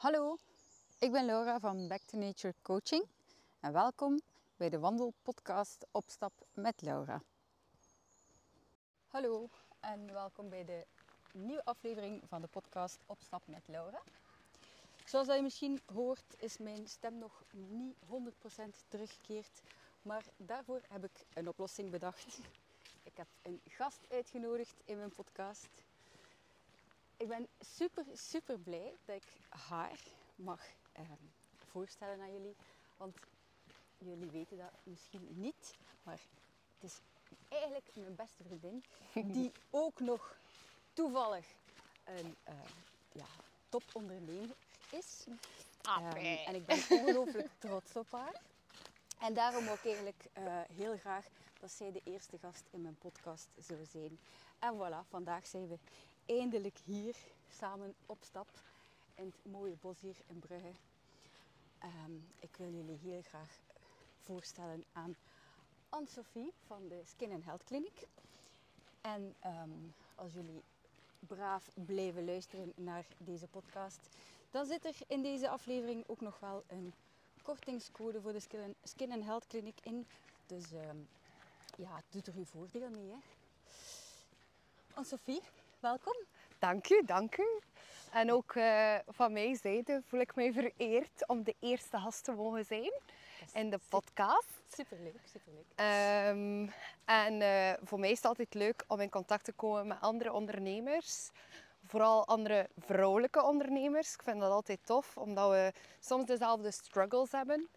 Hallo, ik ben Laura van Back to Nature Coaching en welkom bij de wandelpodcast Opstap met Laura. Hallo en welkom bij de nieuwe aflevering van de podcast Opstap met Laura. Zoals je misschien hoort is mijn stem nog niet 100% teruggekeerd, maar daarvoor heb ik een oplossing bedacht. Ik heb een gast uitgenodigd in mijn podcast ik ben super, super blij dat ik haar mag ehm, voorstellen aan jullie. Want jullie weten dat misschien niet, maar het is eigenlijk mijn beste vriendin, die ook nog toevallig een uh, ja, topondernemer is. Um, en ik ben ongelooflijk trots op haar. En daarom ook eigenlijk uh, heel graag dat zij de eerste gast in mijn podcast zou zijn. En voilà, vandaag zijn we eindelijk hier samen op stap in het mooie bos hier in Brugge. Um, ik wil jullie heel graag voorstellen aan Anne-Sophie van de Skin and Health Clinic. En um, als jullie braaf blijven luisteren naar deze podcast, dan zit er in deze aflevering ook nog wel een kortingscode voor de Skin, Skin and Health Clinic in. Dus um, ja, doet er uw voordeel mee. Hè? Anne-Sophie, welkom. Dank u, dank u. En ook uh, van mijn zijde voel ik mij vereerd om de eerste gast te mogen zijn in de podcast. Superleuk, superleuk. Um, en uh, voor mij is het altijd leuk om in contact te komen met andere ondernemers. Vooral andere vrouwelijke ondernemers. Ik vind dat altijd tof, omdat we soms dezelfde struggles hebben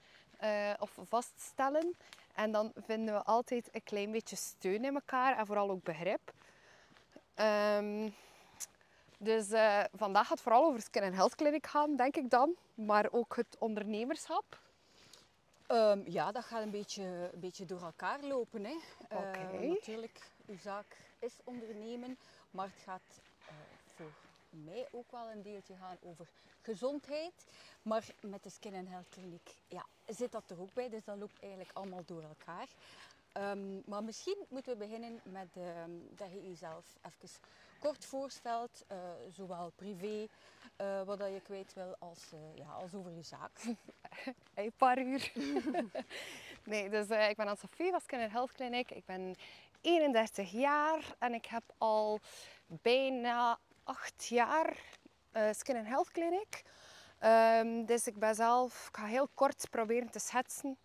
uh, of vaststellen. En dan vinden we altijd een klein beetje steun in elkaar en vooral ook begrip. Um, dus uh, vandaag gaat het vooral over Skin and Health Clinic gaan, denk ik dan. Maar ook het ondernemerschap. Um, ja, dat gaat een beetje, een beetje door elkaar lopen. Hè. Okay. Uh, natuurlijk, uw zaak is ondernemen, maar het gaat uh, voor mij ook wel een deeltje gaan over gezondheid. Maar met de Skin and Health Clinic ja, zit dat er ook bij, dus dat loopt eigenlijk allemaal door elkaar. Um, maar misschien moeten we beginnen met um, dat je jezelf even kort voorstelt, uh, zowel privé, uh, wat je kwijt wil, als, uh, ja, als over je zaak. Een paar uur. nee, dus ik ben Anne-Sophie van Skin Health Clinic. Ik ben 31 jaar en ik heb al bijna 8 jaar Skin Health Clinic. Um, dus ik ben zelf, ik ga heel kort proberen te schetsen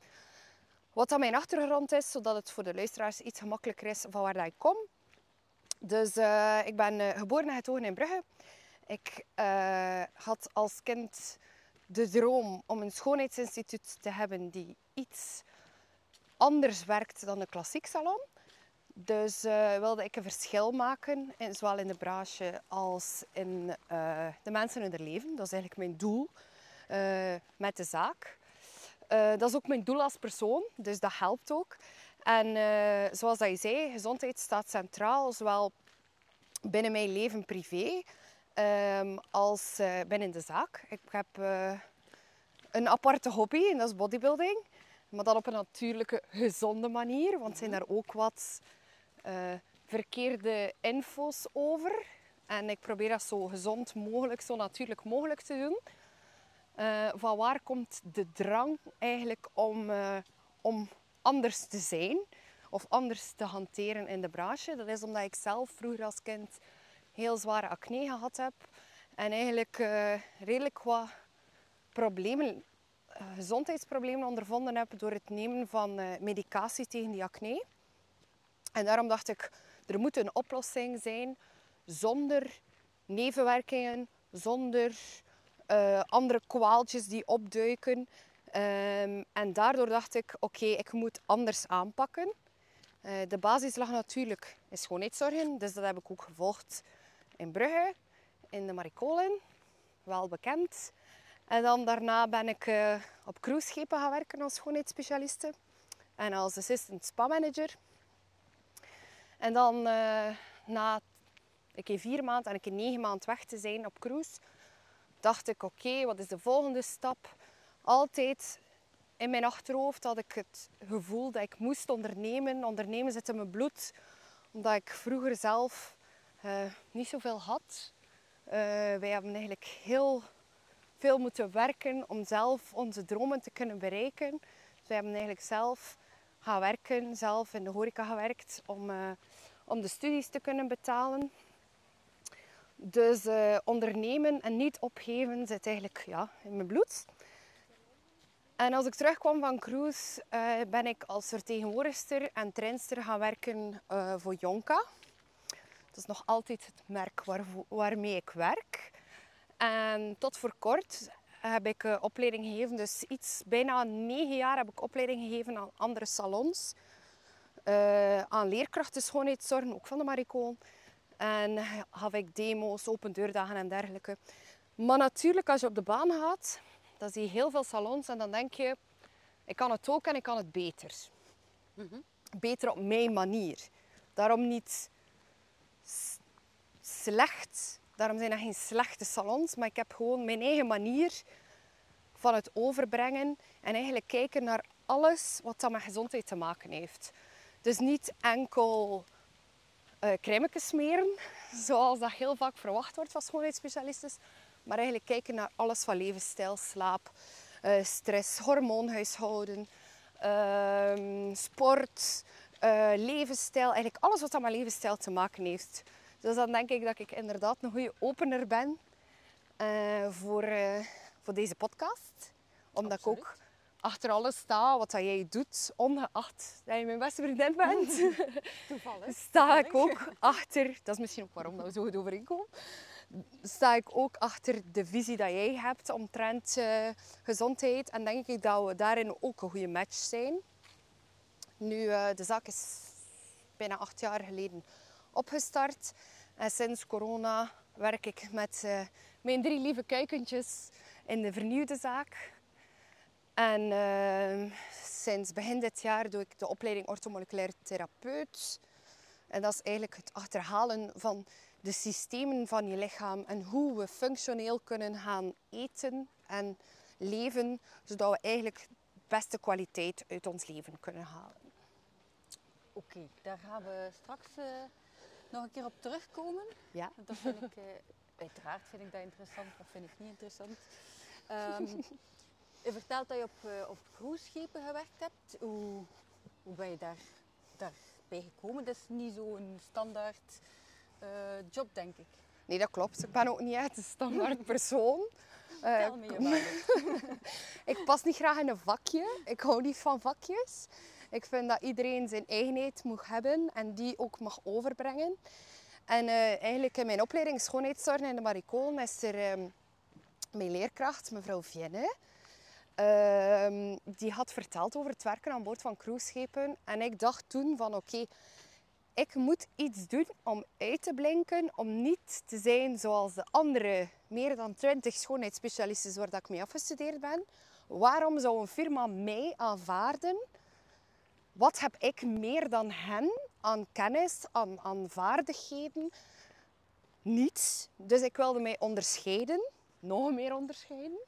wat dan mijn achtergrond is, zodat het voor de luisteraars iets gemakkelijker is van waar ik kom. Dus uh, ik ben uh, geboren en getogen in Brugge. Ik uh, had als kind de droom om een schoonheidsinstituut te hebben die iets anders werkt dan een klassiek salon. Dus wilde ik een verschil maken, in, zowel in de branche als in de mensen in hun leven. Dat is eigenlijk mijn doel met de zaak. Uh, dat is ook mijn doel als persoon, dus dat helpt ook. En uh, zoals dat je zei, gezondheid staat centraal, zowel binnen mijn leven privé um, als uh, binnen de zaak. Ik heb een aparte hobby en dat is bodybuilding. Maar dan op een natuurlijke, gezonde manier, want zijn daar ook wat verkeerde info's over. En ik probeer dat zo gezond mogelijk, zo natuurlijk mogelijk te doen. Uh, van waar komt de drang eigenlijk om, uh, om anders te zijn of anders te hanteren in de branche? Dat is omdat ik zelf vroeger als kind heel zware acne gehad heb en eigenlijk uh, redelijk wat problemen, gezondheidsproblemen ondervonden heb door het nemen van medicatie tegen die acne. En daarom dacht ik, er moet een oplossing zijn zonder nevenwerkingen, zonder uh, andere kwaaltjes die opduiken. Um, en daardoor dacht ik, oké, ik moet anders aanpakken. Uh, de basis lag natuurlijk in schoonheidszorgen, dus dat heb ik ook gevolgd in Brugge, in de Maricolen, wel bekend. En dan daarna ben ik uh, op cruiseschepen gaan werken als schoonheidsspecialiste en als assistant spa manager. En dan na een keer vier maanden en een keer negen maanden weg te zijn op cruise, dacht ik, oké, wat is de volgende stap? Altijd in mijn achterhoofd had ik het gevoel dat ik moest ondernemen. Ondernemen zit in mijn bloed. Omdat ik vroeger zelf uh, niet zoveel had. Uh, wij hebben eigenlijk heel veel moeten werken om zelf onze dromen te kunnen bereiken. Dus we hebben eigenlijk zelf gaan werken, zelf in de horeca gewerkt om, eh, om de studies te kunnen betalen. Dus eh, ondernemen en niet opgeven zit eigenlijk ja, in mijn bloed. En als ik terugkwam van cruise, eh, ben ik als vertegenwoordigster en trainster gaan werken eh, voor Jonka. Dat is nog altijd het merk waarvo- waarmee ik werk. En tot voor kort heb ik opleiding gegeven, dus iets bijna negen jaar heb ik opleiding gegeven aan andere salons. Aan leerkrachten schoonheidszorgen, ook van de Maricoon. En gaf ik demo's, open deurdagen en dergelijke. Maar natuurlijk, als je op de baan gaat, dan zie je heel veel salons en dan denk je, ik kan het ook en ik kan het beter. Beter op mijn manier. Daarom niet slecht. Daarom zijn er geen slechte salons, maar ik heb gewoon mijn eigen manier van het overbrengen en eigenlijk kijken naar alles wat dat met gezondheid te maken heeft. Dus niet enkel crèmekes smeren, zoals dat heel vaak verwacht wordt van schoonheidsspecialisten, maar eigenlijk kijken naar alles van levensstijl, slaap, eh, stress, hormoonhuishouden, ehm, sport, eh, levensstijl, eigenlijk alles wat dat met levensstijl te maken heeft. Dus dan denk ik dat ik inderdaad een goede opener ben voor, voor deze podcast. Omdat Absoluut. ik ook achter alles sta wat dat jij doet, ongeacht dat je mijn beste vriendin bent. Toevallig. sta ik ook achter, dat is misschien ook waarom dat we zo goed overeenkomen, sta ik ook achter de visie dat jij hebt omtrent eh, gezondheid. En denk ik dat we daarin ook een goede match zijn. Nu, eh, de zaak is bijna acht jaar geleden opgestart. En sinds corona werk ik met eh, mijn drie lieve kuikentjes in de vernieuwde zaak. En eh, sinds begin dit jaar doe ik de opleiding orthomoleculair therapeut. En dat is eigenlijk het achterhalen van de systemen van je lichaam en hoe we functioneel kunnen gaan eten en leven, zodat we eigenlijk de beste kwaliteit uit ons leven kunnen halen. Oké, daar gaan we straks eh, nog een keer op terugkomen. Ja? Dat vind ik, eh, uiteraard vind ik dat interessant, dat vind ik niet interessant. Ehm, je vertelt dat je op, eh, op cruiseschepen gewerkt hebt. Hoe, hoe ben je daar, daarbij gekomen? Dat is niet zo'n standaard eh, job, denk ik. Nee, dat klopt. Ik ben ook niet echt een standaard persoon. Eh, Tel me je maar. Ik pas niet graag in een vakje. Ik hou niet van vakjes. Ik vind dat iedereen zijn eigenheid moet hebben en die ook mag overbrengen. En eh, eigenlijk in mijn opleiding schoonheidszorgen in de Maricoon is er ehm, mijn leerkracht, mevrouw Vienne. Ehm, die had verteld over het werken aan boord van cruiseschepen. En ik dacht toen van oké, ik moet iets doen om uit te blinken, om niet te zijn zoals de andere meer dan 20 schoonheidsspecialisten waar ik mee afgestudeerd ben. Waarom zou een firma mij aanvaarden? Wat heb ik meer dan hen aan kennis, aan, aan vaardigheden? Niets. Dus ik wilde mij onderscheiden, nog meer onderscheiden.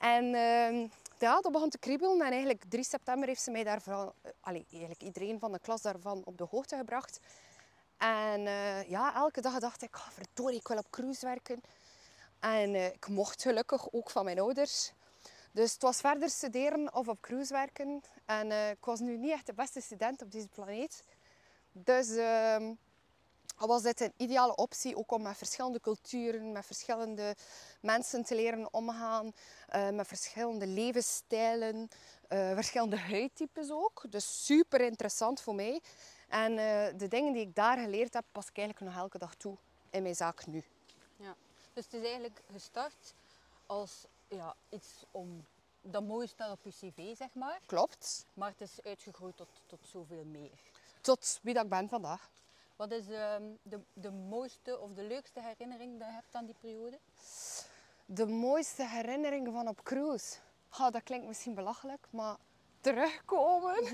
En ehm, ja, dat begon te kriebelen. En eigenlijk 3 september heeft ze mij daarvan, eh, allee, eigenlijk iedereen van de klas daarvan op de hoogte gebracht. En eh, ja, elke dag dacht ik, oh, verdorie, ik wil op cruise werken. En eh, ik mocht gelukkig ook van mijn ouders. Dus het was verder studeren of op cruise werken. En eh, ik was nu niet echt de beste student op deze planeet. Dus ehm, was dit een ideale optie ook om met verschillende culturen, met verschillende mensen te leren omgaan, eh, met verschillende levensstijlen, eh, verschillende huidtypes ook. Dus super interessant voor mij. En eh, de dingen die ik daar geleerd heb, pas ik eigenlijk nog elke dag toe in mijn zaak nu. Ja. Dus het is eigenlijk gestart als ja, iets om dat mooi staat op je cv, zeg maar. Klopt. Maar het is uitgegroeid tot, tot zoveel meer. Tot wie dat ik ben vandaag. Wat is ehm, de, de mooiste of de leukste herinnering die je hebt aan die periode? De mooiste herinnering van op cruise. Dat klinkt misschien belachelijk, maar terugkomen.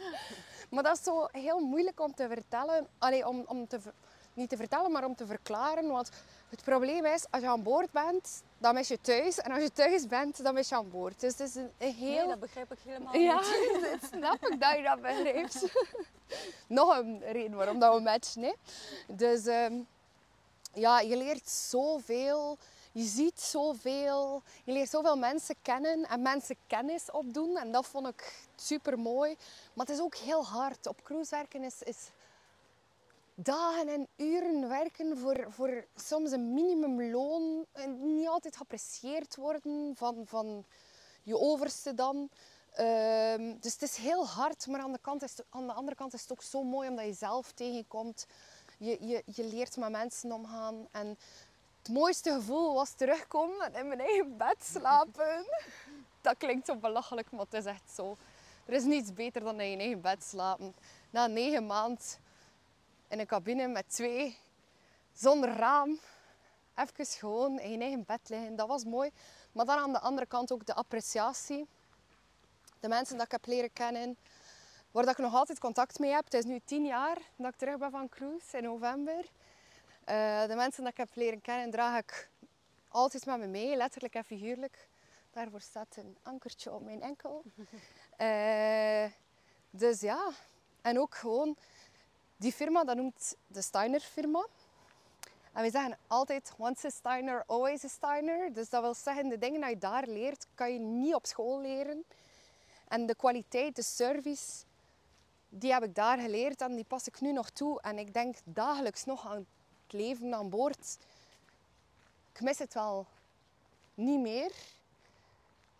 maar dat is zo heel moeilijk om te vertellen. Allee, om, om te, niet te vertellen, maar om te verklaren. Want het probleem is, als je aan boord bent, dan mis je thuis. En als je thuis bent, dan mis je aan boord. Dus het is een, een heel... Nee, dat begrijp ik helemaal Ja, niet. dat snap ik dat je dat begrijpt. Nog een reden waarom dat we matchen. Hè. Dus ehm, ja, je leert zoveel. je ziet zoveel, je leert zoveel mensen kennen en mensen kennis opdoen. En dat vond ik super mooi. Maar het is ook heel hard. Op cruise werken is, is dagen en uren werken voor, voor soms een minimumloon. En niet altijd geapprecieerd worden van, van je overste dan. Ehm, dus het is heel hard, maar aan de, kant is, aan de andere kant is het ook zo mooi omdat je zelf tegenkomt. Je, je, je leert met mensen omgaan. En het mooiste gevoel was terugkomen en in mijn eigen bed slapen. Dat klinkt zo belachelijk, maar het is echt zo. Er is niets beter dan in je eigen bed slapen. Na negen maanden in een cabine met twee, zonder raam. Even gewoon in je eigen bed liggen. Dat was mooi. Maar dan aan de andere kant ook de appreciatie. De mensen dat ik heb leren kennen. Waar dat ik nog altijd contact mee heb. Het is nu tien jaar dat ik terug ben van cruise in november. Uh, de mensen dat ik heb leren kennen draag ik altijd met me mee. Letterlijk en figuurlijk. Daarvoor staat een ankertje op mijn enkel. Uh, dus ja. En ook gewoon die firma, dat noemt de Steiner firma. En we zeggen altijd, once a Steiner, always a Steiner. Dus dat wil zeggen, de dingen die je daar leert, kan je niet op school leren. En de kwaliteit, de service, die heb ik daar geleerd en die pas ik nu nog toe. En ik denk dagelijks nog aan het leven aan boord. Ik mis het wel niet meer.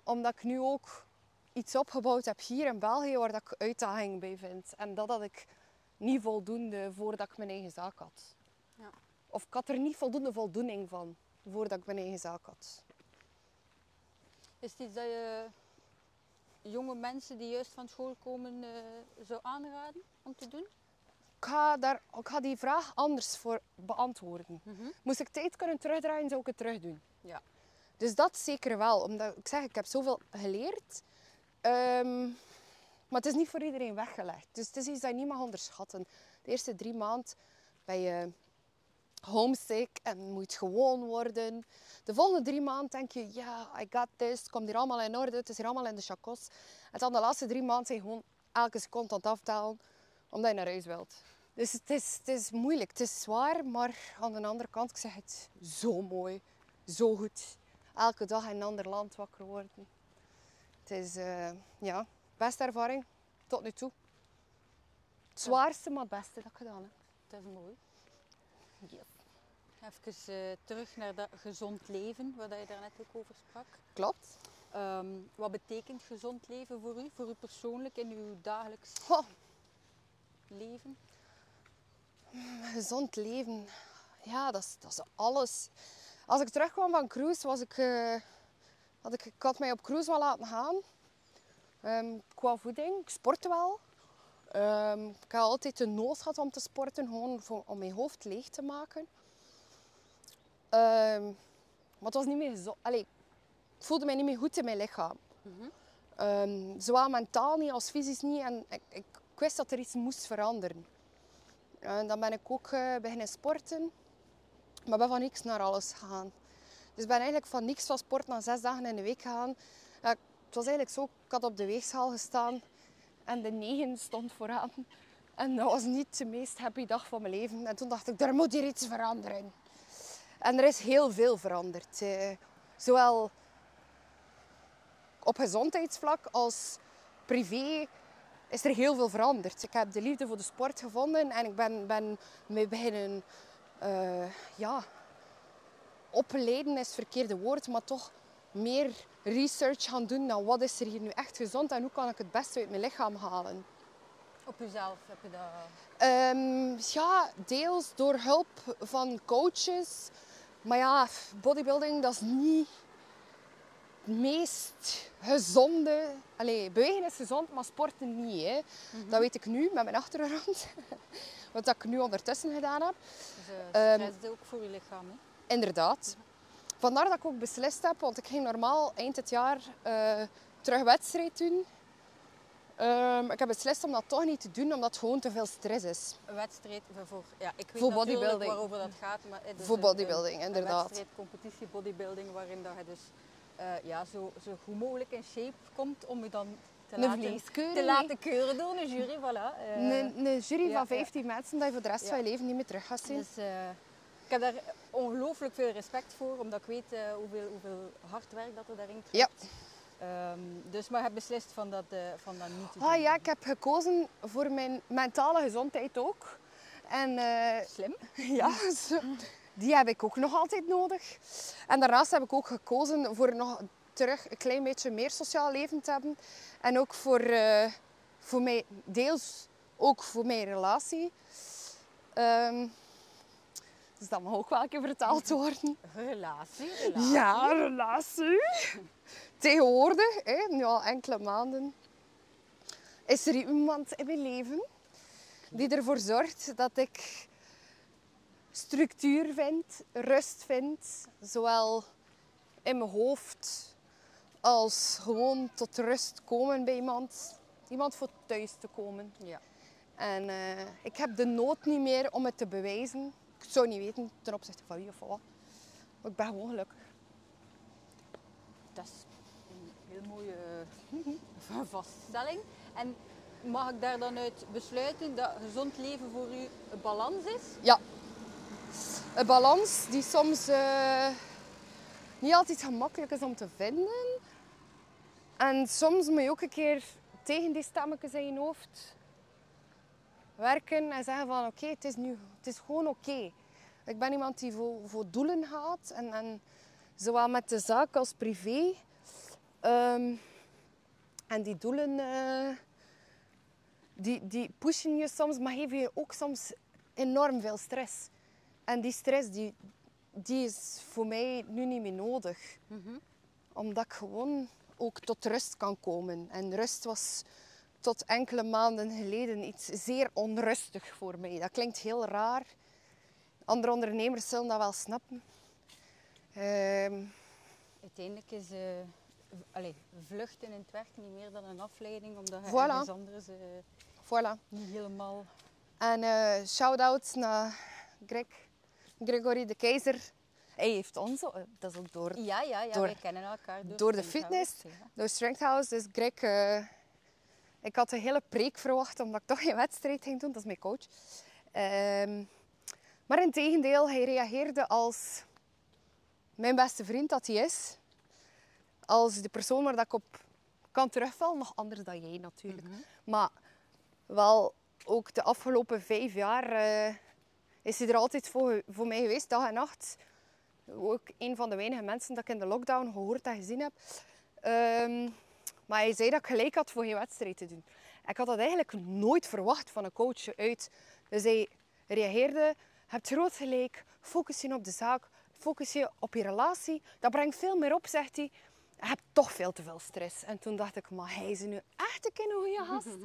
Omdat ik nu ook iets opgebouwd heb hier in België waar ik uitdaging bij vind. En dat had ik niet voldoende voordat ik mijn eigen zaak had. Ja. Of ik had er niet voldoende voldoening van voordat ik mijn eigen zaak had. Is het iets dat je jonge mensen die juist van school komen uh, zou aanraden om te doen? Ik ga, daar, ik ga die vraag anders voor beantwoorden. Mhm. Moest ik tijd kunnen terugdraaien, zou ik het terug doen. Ja. Dus dat zeker wel. Omdat ik zeg, ik heb zoveel geleerd. Um, maar het is niet voor iedereen weggelegd. Dus het is iets dat je niet mag onderschatten. De eerste drie maanden ben je homesick en moet gewoon worden. De volgende drie maanden denk je, ja, I got this. Het komt hier allemaal in orde. Het is hier allemaal in de chakos. En dan de laatste drie maanden zijn gewoon elke seconde aan het aftellen. Omdat je naar huis wilt. Dus het is, het is moeilijk. Het is zwaar. Maar aan de andere kant, ik zeg het, zo mooi. Zo goed. Elke dag in een ander land wakker worden. Het is, uh, ja, Beste ervaring tot nu toe. Het zwaarste, maar het beste dat ik gedaan heb. Dat is mooi. Yes. Even uh, terug naar dat gezond leven, waar je daar net ook over sprak. Klopt. Um, wat betekent gezond leven voor u, voor u persoonlijk in uw dagelijks oh. leven? Gezond leven, ja, dat is, dat is alles. Als ik terugkwam van cruise, was ik, uh, had ik, ik had mij op cruise wel laten gaan. Um, qua voeding, ik sportte wel. Um, ik had altijd de nood gehad om te sporten, gewoon om mijn hoofd leeg te maken. Um, maar het was niet meer zo... Allee, ik voelde mij niet meer goed in mijn lichaam. Mm zowel mentaal niet als fysisch niet. En ik, ik, wist dat er iets moest veranderen. En dan ben ik ook uh, beginnen sporten. Maar ben van niks naar alles gegaan. Dus ik ben eigenlijk van niks van sport naar zes dagen in de week gegaan. Het was eigenlijk zo, ik had op de weegschaal gestaan en de 9 stond vooraan. En dat was niet de meest happy dag van mijn leven. En toen dacht ik, er moet hier iets veranderen. En er is heel veel veranderd. Eh, zowel op gezondheidsvlak als privé is er heel veel veranderd. Ik heb de liefde voor de sport gevonden en ik ben, ben me beginnen uh, ja, opleiden is het verkeerde woord, maar toch meer research gaan doen naar wat is er hier nu echt gezond en hoe kan ik het beste uit mijn lichaam halen. Op jezelf heb je dat? Um, ja, deels door hulp van coaches. Maar ja, bodybuilding dat is niet het meest gezonde. Allee, bewegen is gezond, maar sporten niet. Hè. Mhm. Dat weet ik nu met mijn achtergrond. Wat ik nu ondertussen gedaan heb. Dus uh, stress um, ook voor je lichaam. Hè? Inderdaad. Vandaar dat ik ook beslist heb, want ik ging normaal eind het jaar uh, terug wedstrijd doen. Um, ik heb beslist om dat toch niet te doen, omdat het gewoon te veel stress is. Een wedstrijd voor, ja, ik weet voor bodybuilding. waarover dat gaat. Maar het is voor bodybuilding, een, inderdaad. Een wedstrijd, competitie bodybuilding, waarin dat je dus uh, ja, zo, zo goed mogelijk in shape komt om je dan te, laten, te laten keuren door een jury. Voilà. Uh, een, een, jury van 15 mensen dat je voor de rest van je leven niet meer terug gaat zien. Dus, ik heb daar ongelooflijk veel respect voor, omdat ik weet eh, hoeveel, hoeveel hard werk dat er daarin kruipt. Ja. Ehm, dus maar heb beslist van dat, eh, van dat niet te doen. Ah ja, ik heb gekozen voor mijn mentale gezondheid ook. En eh, Slim. ja, die heb ik ook nog altijd nodig. En daarnaast heb ik ook gekozen voor nog terug een klein beetje meer sociaal leven te hebben. En ook voor, voor mij, deels ook voor mijn relatie. Ehm, dus dat mag ook wel een keer vertaald worden. Relatie, relatie. Ja, relatie. Tegenwoordig, hè, nu al enkele maanden, is er iemand in mijn leven die ervoor zorgt dat ik structuur vind, rust vind, zowel in mijn hoofd als gewoon tot rust komen bij iemand. Iemand voor thuis te komen. Ja. En eh, ik heb de nood niet meer om het te bewijzen. Ik zou niet weten ten opzichte van wie of van wat. Maar ik ben gewoon gelukkig. Dat is een heel mooie eh, vaststelling. En mag ik daar dan uit besluiten dat gezond leven voor u een balans is? Ja. Een balans die soms eh, niet altijd gemakkelijk is om te vinden. En soms moet je ook een keer tegen die stemmetjes in je hoofd werken en zeggen van oké, het is nu het is gewoon oké. Ik ben iemand die voor, voor doelen gaat en, en zowel met de zaak als privé. Ehm, en die doelen eh, die, die pushen je soms, maar geven je ook soms enorm veel stress. En die stress die, die is voor mij nu niet meer nodig. Omdat ik gewoon ook tot rust kan komen. En rust was tot enkele maanden geleden iets zeer onrustig voor mij. Dat klinkt heel raar. Andere ondernemers zullen dat wel snappen. Ehm, Uiteindelijk is allee, vluchten in het werk niet meer dan een afleiding, omdat je Voilà. ergens anders eh, voilà. niet helemaal... En eh shout-out naar Greg, Gregory de Keizer. Hij heeft ons, dat is ook door, Ja, ja, ja Door- wij kennen elkaar door, door de fitness. House, ja. door Strength House. Dus Greg, ik had een hele preek verwacht omdat ik toch geen wedstrijd ging doen. Dat is mijn coach. Ehm, maar in tegendeel, hij reageerde als mijn beste vriend dat hij is. Als de persoon waar dat ik op kan terugvallen. Nog anders dan jij natuurlijk. Maar wel ook de afgelopen vijf jaar eh, is hij er altijd voor, voor mij geweest, dag en nacht. Ook een van de weinige mensen dat ik in de lockdown gehoord en gezien heb. Ehm, maar hij zei dat ik gelijk had voor geen wedstrijd te doen. Ik had dat eigenlijk nooit verwacht van een coach uit. Dus hij reageerde, je hebt groot gelijk, focus je op de zaak, focus je op je relatie. Dat brengt veel meer op, zegt hij. Je hebt toch veel te veel stress. En toen dacht ik, maar hij is nu echt een goede gast.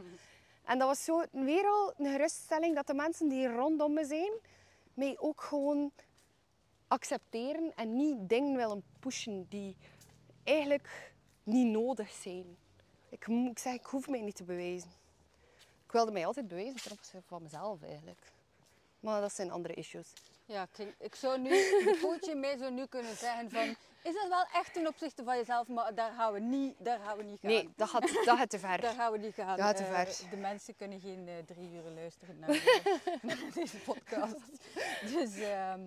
En dat was zo weer al een geruststelling dat de mensen die rondom me zijn, mij ook gewoon accepteren en niet dingen willen pushen die eigenlijk niet nodig zijn. Ik, ik zeg, ik hoef mij niet te bewijzen. Ik wilde mij altijd bewijzen ten opzichte van mezelf eigenlijk. Maar dat zijn andere issues. Ja, ik zou nu, de coach in mij zou nu kunnen zeggen van, is dat wel echt ten opzichte van jezelf, maar daar gaan we niet, daar gaan we niet gaan. Nee, dat gaat, dat gaat te ver. Daar gaan we niet gaan. Dat gaat te Eh, ver. de mensen kunnen geen eh, drie uur luisteren naar, eh, naar deze podcast. Dus, ehm,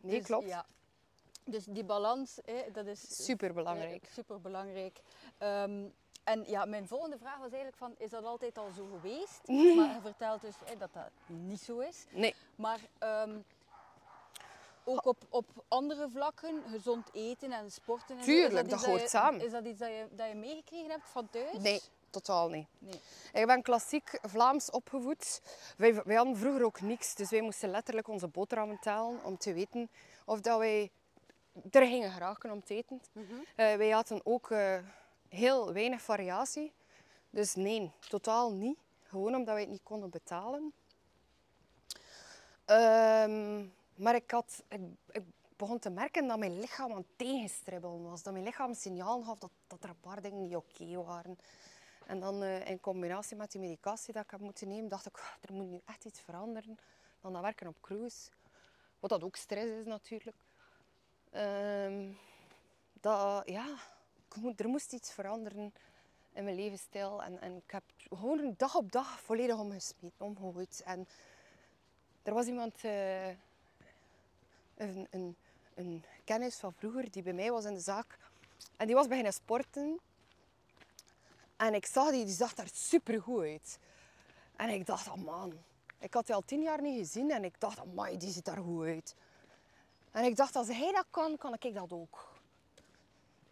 Nee, dus, klopt. Ja. Dus die balans, hè, dat is Super belangrijk. super belangrijk. en ja, mijn volgende vraag was eigenlijk van, is dat altijd al zo geweest? maar je vertelt dus hè, dat dat niet zo is. Nee, Maar ehm, ook op, op andere vlakken, gezond eten en sporten. En Tuurlijk, dat hoort je- samen. Is dat iets dat je, dat je meegekregen hebt van thuis? nee, totaal niet. Nee. Ik ben klassiek Vlaams opgevoed. Wij, wij hadden vroeger ook niks, dus wij moesten letterlijk onze boterhammen tellen om te weten of dat wij er gingen geraken om te eten. Eh, wij hadden ook eh, heel weinig variatie. Dus nee, totaal niet. Gewoon omdat wij het niet konden betalen. Ehm, maar ik, had, ik, ik begon te merken dat mijn lichaam aan het tegenstribbelen was. Dat mijn lichaam signaal gaf dat, dat er een paar dingen niet oké waren. En dan eh, in combinatie met die medicatie dat ik heb moeten nemen, dacht ik, "Ah, er moet nu echt iets veranderen. Dan dat werken op cruise. Wat dat ook stress is natuurlijk. Ehm, dat, ja, er moest iets veranderen in mijn levensstijl. En, en ik heb gewoon dag op dag volledig omgesmeten, omgegooid. En er was iemand, eh, een een, een, kennis van vroeger die bij mij was in de zaak. En die was beginnen sporten. En ik zag die, die zag daar super goed uit. En ik dacht, oh man, ik had die al tien jaar niet gezien en ik dacht, oh die ziet daar goed uit. En ik dacht, als hij dat kan, kan ik dat ook.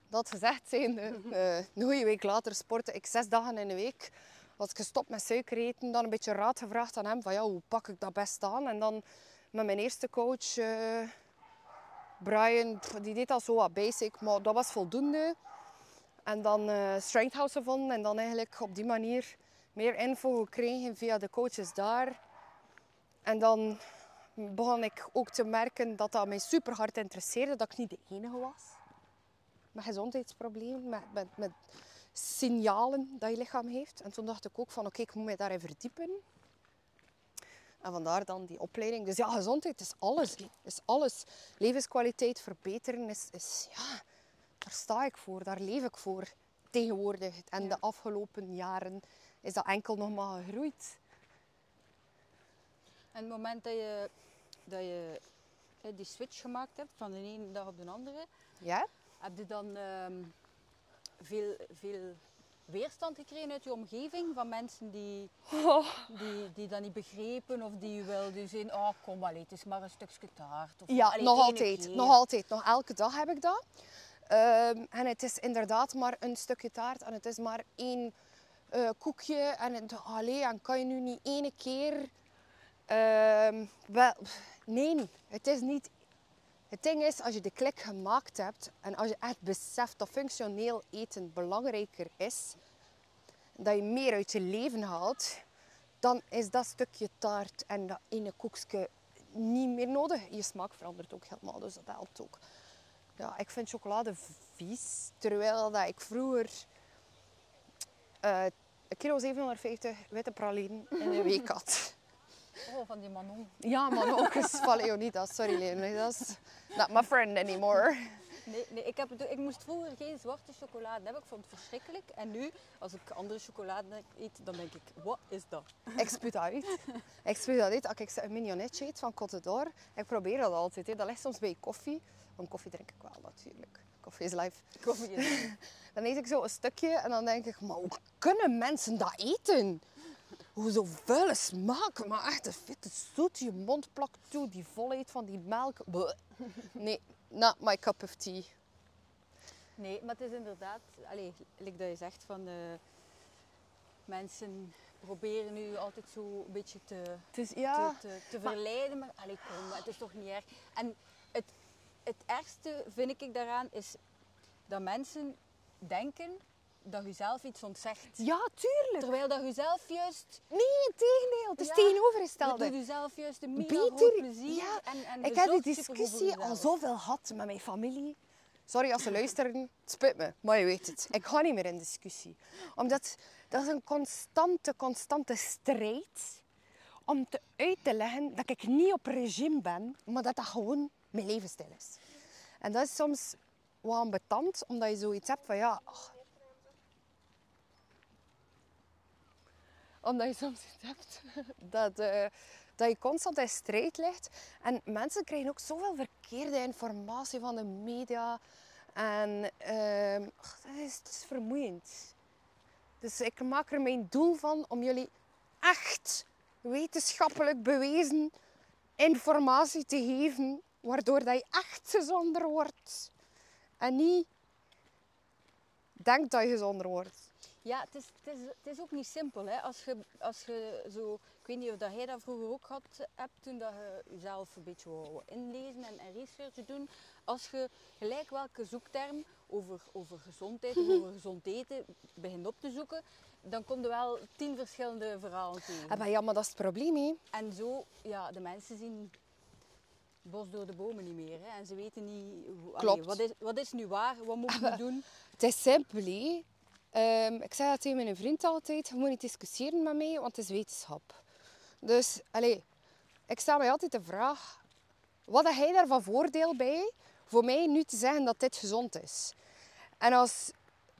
Dat gezegd zijn, uh, een goede week later sportte ik zes dagen in de week. Was ik gestopt met suiker eten, dan een beetje raad gevraagd aan hem van ja, hoe pak ik dat best aan? En dan met mijn eerste coach, uh, Brian, die deed al zo wat basic, maar dat was voldoende. En dan uh, Strength House gevonden en dan eigenlijk op die manier meer info gekregen via de coaches daar. En dan begon ik ook te merken dat dat mij super hard interesseerde, dat ik niet de enige was. Met gezondheidsproblemen, met, met, met signalen dat je lichaam heeft. En toen dacht ik ook van oké, ik moet mij daarin verdiepen. En vandaar dan die opleiding. Dus ja, gezondheid is alles. Is alles. Levenskwaliteit verbeteren is, is ja, daar sta ik voor, daar leef ik voor tegenwoordig. En de afgelopen jaren is dat enkel nog maar gegroeid. En het moment dat je, dat je die switch gemaakt hebt van de ene dag op de andere, ja? heb je dan ehm, veel, veel weerstand gekregen uit je omgeving van mensen die, oh. die, die dat niet begrepen of die wilden zien, oh kom allee, het is maar een stukje taart. Of, ja, nog altijd, nog altijd, nog elke dag heb ik dat. Ehm, en het is inderdaad maar een stukje taart en het is maar één uh, koekje. En, het, allee, en kan je nu niet ene keer... Uh, wel, nee, het is niet... Het ding is, als je de klik gemaakt hebt en als je echt beseft dat functioneel eten belangrijker is, dat je meer uit je leven haalt, dan is dat stukje taart en dat ene koekje niet meer nodig. Je smaak verandert ook helemaal, dus dat helpt ook. Ja, ik vind chocolade vies, terwijl dat ik vroeger uh, kilo 750 witte pralinen in een week had. Oh, van die Manon. Ja, Manon is van Leonidas. Sorry Leonidas. Not my friend anymore. Nee, nee ik, heb, ik moest vroeger geen zwarte chocolade hebben. Ik vond het verschrikkelijk. En nu, als ik andere chocolade eet, dan denk ik, wat is dat? Ik spuut dat uit. Ik spuut dat uit. Als ik een mignonetje eet van Côte d'Or, ik probeer dat altijd. Hè. Dat ligt soms bij koffie. Want koffie drink ik wel natuurlijk. Koffie is life. Koffie is life. Dan eet ik zo een stukje en dan denk ik, maar hoe kunnen mensen dat eten? Hoe zo vuile smaak, maar echt een vette zoet. Je mond plakt toe, die volheid van die melk. Nee, not my cup of tea. Nee, maar het is inderdaad, allez, like dat je zegt van de mensen proberen nu altijd zo een beetje te, is, ja, te, te, verleiden. Maar allez, kom, het is toch niet erg. En het, het ergste vind ik daaraan is dat mensen denken dat je zelf iets ontzegt. Ja, tuurlijk. Terwijl dat je zelf juist... Nee, tegendeel. Het is ja, tegenovergestelde. Je doet jezelf juist een mega Beter, plezier. Ja. En, en ik heb die discussie al zoveel gehad met mijn familie. Sorry als ze luisteren, het spit me, maar je weet het. Ik ga niet meer in discussie. Omdat dat is een constante, constante strijd om te uit te leggen dat ik niet op regime ben, maar dat dat gewoon mijn levensstijl is. En dat is soms wat ambetant, omdat je zoiets hebt van ja... Omdat je soms iets hebt dat, uh, dat je constant in strijd ligt. En mensen krijgen ook zoveel verkeerde informatie van de media. En uh, is, is vermoeiend. Dus ik maak er mijn doel van om jullie echt wetenschappelijk bewezen informatie te geven, waardoor dat je echt gezonder wordt. En niet denkt dat je gezonder wordt. Ja, het is, het is, het is ook niet simpel. Hè? Als, je, als je zo... Ik weet niet of dat jij dat vroeger ook had, hebt, toen dat je jezelf een beetje wou inlezen en, en research doen. Als je gelijk welke zoekterm over, over gezondheid of over gezond eten begint op te zoeken, dan kom je wel tien verschillende verhalen tegen. Ah, maar ja, maar dat is het probleem, hè? En zo, ja, de mensen zien bos door de bomen niet meer. Hè? En ze weten niet, Klopt. wat, is, wat is nu waar, wat moet ik doen? Het is simpel? Um, ik zeg dat tegen mijn vriend altijd, je moet niet discussiëren met mij, want het is wetenschap. Dus, allez, ik stel mij altijd de vraag, wat heb jij daar van voordeel bij voor mij nu te zeggen dat dit gezond is? En als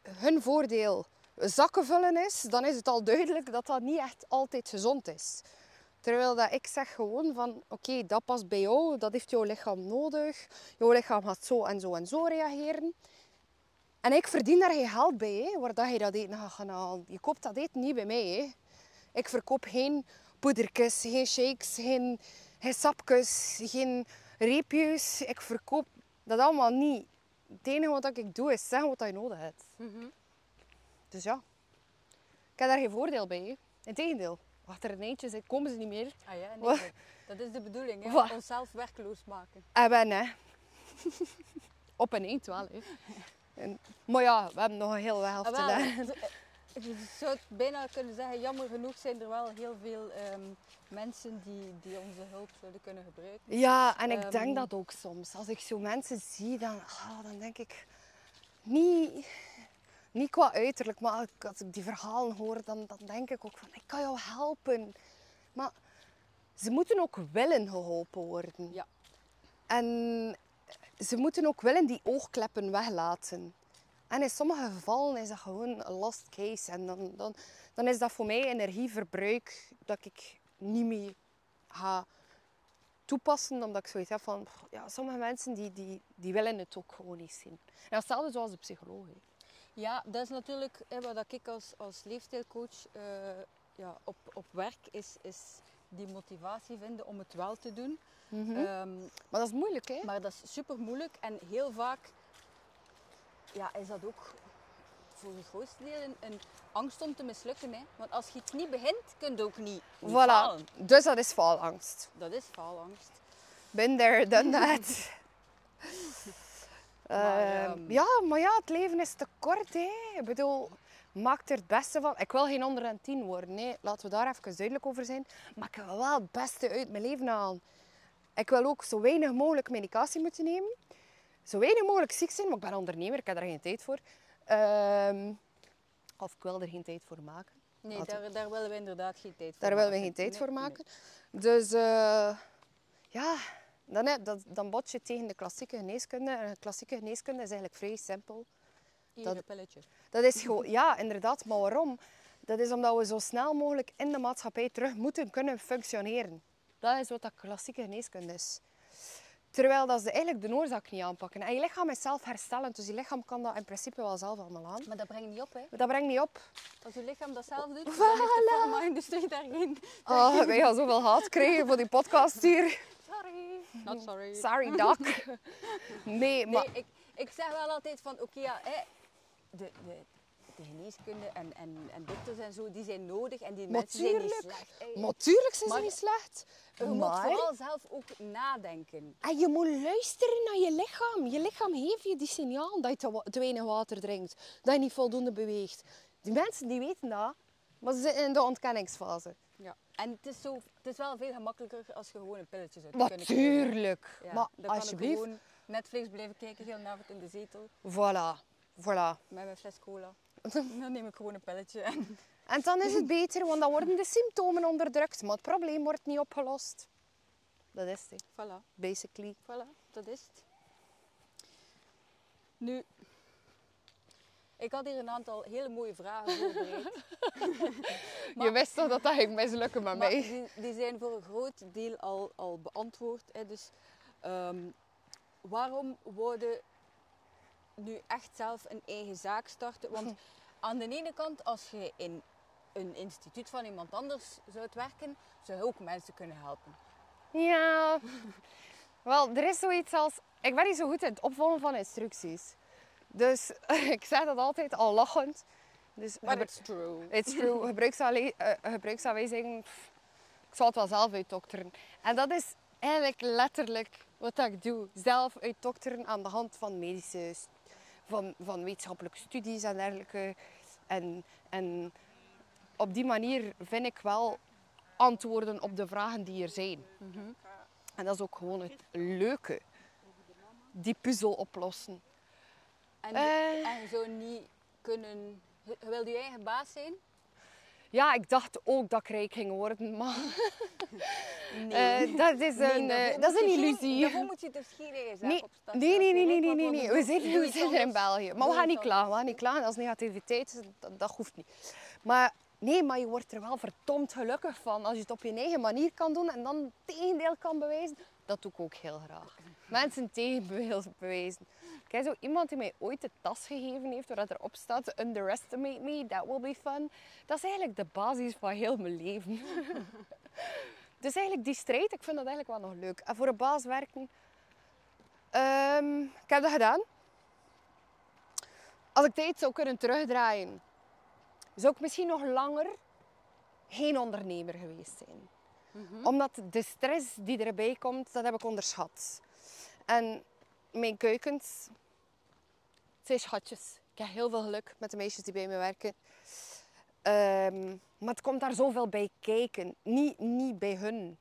hun voordeel zakken vullen is, dan is het al duidelijk dat dat niet echt altijd gezond is. Terwijl dat ik zeg gewoon van, oké, dat past bij jou, dat heeft jouw lichaam nodig. Jouw lichaam gaat zo en zo en zo reageren. En ik verdien daar geen geld bij, hè, waar dat je dat eten gaat gaan halen. Je koopt dat eten niet bij mij. Hè. Ik verkoop geen poedertjes, geen shakes, geen, geen sapjes, geen reepjes. Ik verkoop dat allemaal niet. Het enige wat ik doe is zeggen wat je nodig hebt. Dus ja, ik heb daar geen voordeel bij. Hè. Integendeel, achter een eentje zit, komen ze niet meer. Ah ja, nee, dat- is de bedoeling, hè? Wat? onszelf werkloos maken. En ben, hè. Op een eend wel, hè. En, maar ja, we hebben nog een heel helft Ah, te leggen. z- eh, Je zou het bijna kunnen zeggen, jammer genoeg zijn er wel heel veel ehm, mensen die, die onze hulp zouden kunnen gebruiken. Ja, en ik Ehm. denk dat ook soms. Als ik zo mensen zie, dan, ah, dan denk ik... Niet, niet qua uiterlijk, maar als ik die verhalen hoor, dan, dan denk ik ook van... Ik kan jou helpen. Maar ze moeten ook willen geholpen worden. Ja. En ze moeten ook willen die oogkleppen weglaten. En in sommige gevallen is dat gewoon een lost case. En dan, dan, dan is dat voor mij energieverbruik dat ik niet meer ga toepassen. Omdat ik zoiets heb van, ja, sommige mensen die, die, die willen het ook gewoon niet zien. En hetzelfde zoals de psycholoog. Ja, dat is natuurlijk hè, wat ik als, als leefstijlcoach eh, ja, op, op werk is, is die motivatie vinden om het wel te doen. Ehm, Maar dat is moeilijk, hè? maar dat is super moeilijk en heel vaak ja, is dat ook voor het grootste deel een, een angst om te mislukken. Hè? Want als je iets niet begint, kun je ook niet, niet falen. Voilà. Dus dat is faalangst. Dat is faalangst. Been there, done that. Maar, Ehm, ehm, ja, maar ja, het leven is te kort. Hè. Ik bedoel, maak er het beste van. Ik wil geen 110 worden. Nee. Laten we daar even duidelijk over zijn. Maar ik wil wel het beste uit mijn leven halen. Ik wil ook zo weinig mogelijk medicatie moeten nemen. Zo weinig mogelijk ziek zijn, maar ik ben ondernemer. Ik heb daar geen tijd voor. Ehm, of ik wil er geen tijd voor maken. Nee, daar, daar willen we inderdaad geen tijd voor Daar willen we maken. geen tijd Nee, voor nee. maken. Dus eh, ja, dan, dan bot je tegen de klassieke geneeskunde. En de klassieke geneeskunde is eigenlijk vrij simpel. Hier, Dat- een pilletje. Dat is gewoon, ja, inderdaad. Maar waarom? Dat is omdat we zo snel mogelijk in de maatschappij terug moeten kunnen functioneren. Dat is wat dat klassieke geneeskunde is. Terwijl dat ze eigenlijk de oorzaak niet aanpakken. En je lichaam is zelf herstellend, dus je lichaam kan dat in principe wel zelf allemaal aan. Maar dat brengt niet op, hè. Maar dat brengt niet op. Als je lichaam dat zelf doet, dan heeft de farma-industrie daar geen... Oh, wij gaan zoveel haat krijgen voor die podcast hier. Sorry. Not sorry. Sorry, Doc. Nee, maar... Nee, ik, ik zeg wel altijd van, oké, ja, hè, de, de, de geneeskunde en, en, en dokters en zo, die zijn nodig en die mensen zijn niet Natuurlijk. slecht. Natuurlijk zijn ze Maar- niet slecht. Je moet vooral zelf ook nadenken. En je moet luisteren naar je lichaam. Je lichaam geeft je die signaal dat je te, weinig water drinkt. Dat je niet voldoende beweegt. Die mensen die weten dat, maar ze zitten in de ontkenningsfase. Ja. En het is, zo, het is wel veel gemakkelijker als je gewoon een pilletje zou kunnen krijgen. Natuurlijk. Ja, maar alsjeblieft. gewoon Netflix blijven kijken, heel avond in de zetel, Voilà. Voilà. met mijn fles cola. dan neem ik gewoon een pilletje. En En dan is het beter, want dan worden de symptomen onderdrukt. Maar het probleem wordt niet opgelost. Dat is het, voilà, basically. voilà, dat is het. Nu, ik had hier een aantal hele mooie vragen voorbereid. Je wist toch dat dat ging mislukken met Maar mij? die, die zijn voor een groot deel al, al beantwoord. Hè. Dus ehm, waarom worden nu echt zelf een eigen zaak starten? Want aan de ene kant, als je in een instituut van iemand anders zou werken, zou je ook mensen kunnen helpen. Ja. Wel, er is zoiets als... Ik ben niet zo goed in het opvolgen van instructies. Dus ik zeg dat altijd al lachend. Dus But gebru- it's true. It's true. Gebruiksaanle- eh, gebruiksaanwijzingen, pff, ik zal het wel zelf uitdokteren. En dat is eigenlijk letterlijk wat ik doe. Zelf uitdokteren aan de hand van medische, van, van wetenschappelijke studies en dergelijke. En, en op die manier vind ik wel antwoorden op de vragen die er zijn. En dat is ook gewoon het leuke. Die puzzel oplossen. En, Eh. en zou niet kunnen... Je wilt je eigen baas zijn? Ja, ik dacht ook dat ik rijk ging worden, maar Nee. eh, dat is Nee, een, daarvoor eh, dat is een illusie. Daarvoor moet je dus Nee, nee, nee, nee, nee, nee, nee, We doe we er in. België. Maar we gaan niet klagen, we gaan niet klagen. Als negativiteit, dat, dat hoeft niet. Maar Nee, maar je wordt er wel verdomd gelukkig van als je het op je eigen manier kan doen en dan het tegendeel kan bewijzen. Dat doe ik ook heel graag. Mensen tegenbewijzen. bewijzen. Kijk, zo iemand die mij ooit de tas gegeven heeft waar erop staat underestimate me, that will be fun. Dat is eigenlijk de basis van heel mijn leven. dus eigenlijk die strijd, ik vind dat eigenlijk wel nog leuk. En voor een baas werken, ehm, ik heb dat gedaan. Als ik tijd zou kunnen terugdraaien, zou ik misschien nog langer geen ondernemer geweest zijn. Omdat de stress die erbij komt, dat heb ik onderschat. En mijn keukens, het zijn schatjes. Ik heb heel veel geluk met de meisjes die bij me werken. Ehm, maar het komt daar zoveel bij kijken. Niet, niet bij hun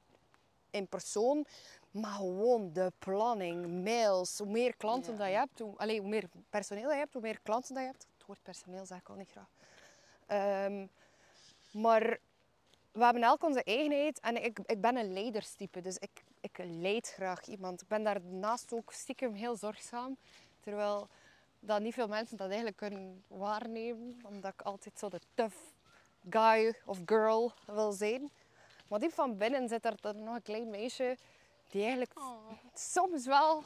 in persoon, maar gewoon de planning, mails. Hoe meer klanten Ja. dat je hebt, hoe, allee, hoe meer personeel dat je hebt, hoe meer klanten dat je hebt. Het woord personeel zeg ik al niet graag. Ehm, maar we hebben elk onze eigenheid en ik, ik ben een leiderstype, dus ik, ik leid graag iemand. Ik ben daarnaast ook stiekem heel zorgzaam, terwijl dat niet veel mensen dat eigenlijk kunnen waarnemen, omdat ik altijd zo de tough guy of girl wil zijn. Maar diep van binnen zit er nog een klein meisje die eigenlijk soms wel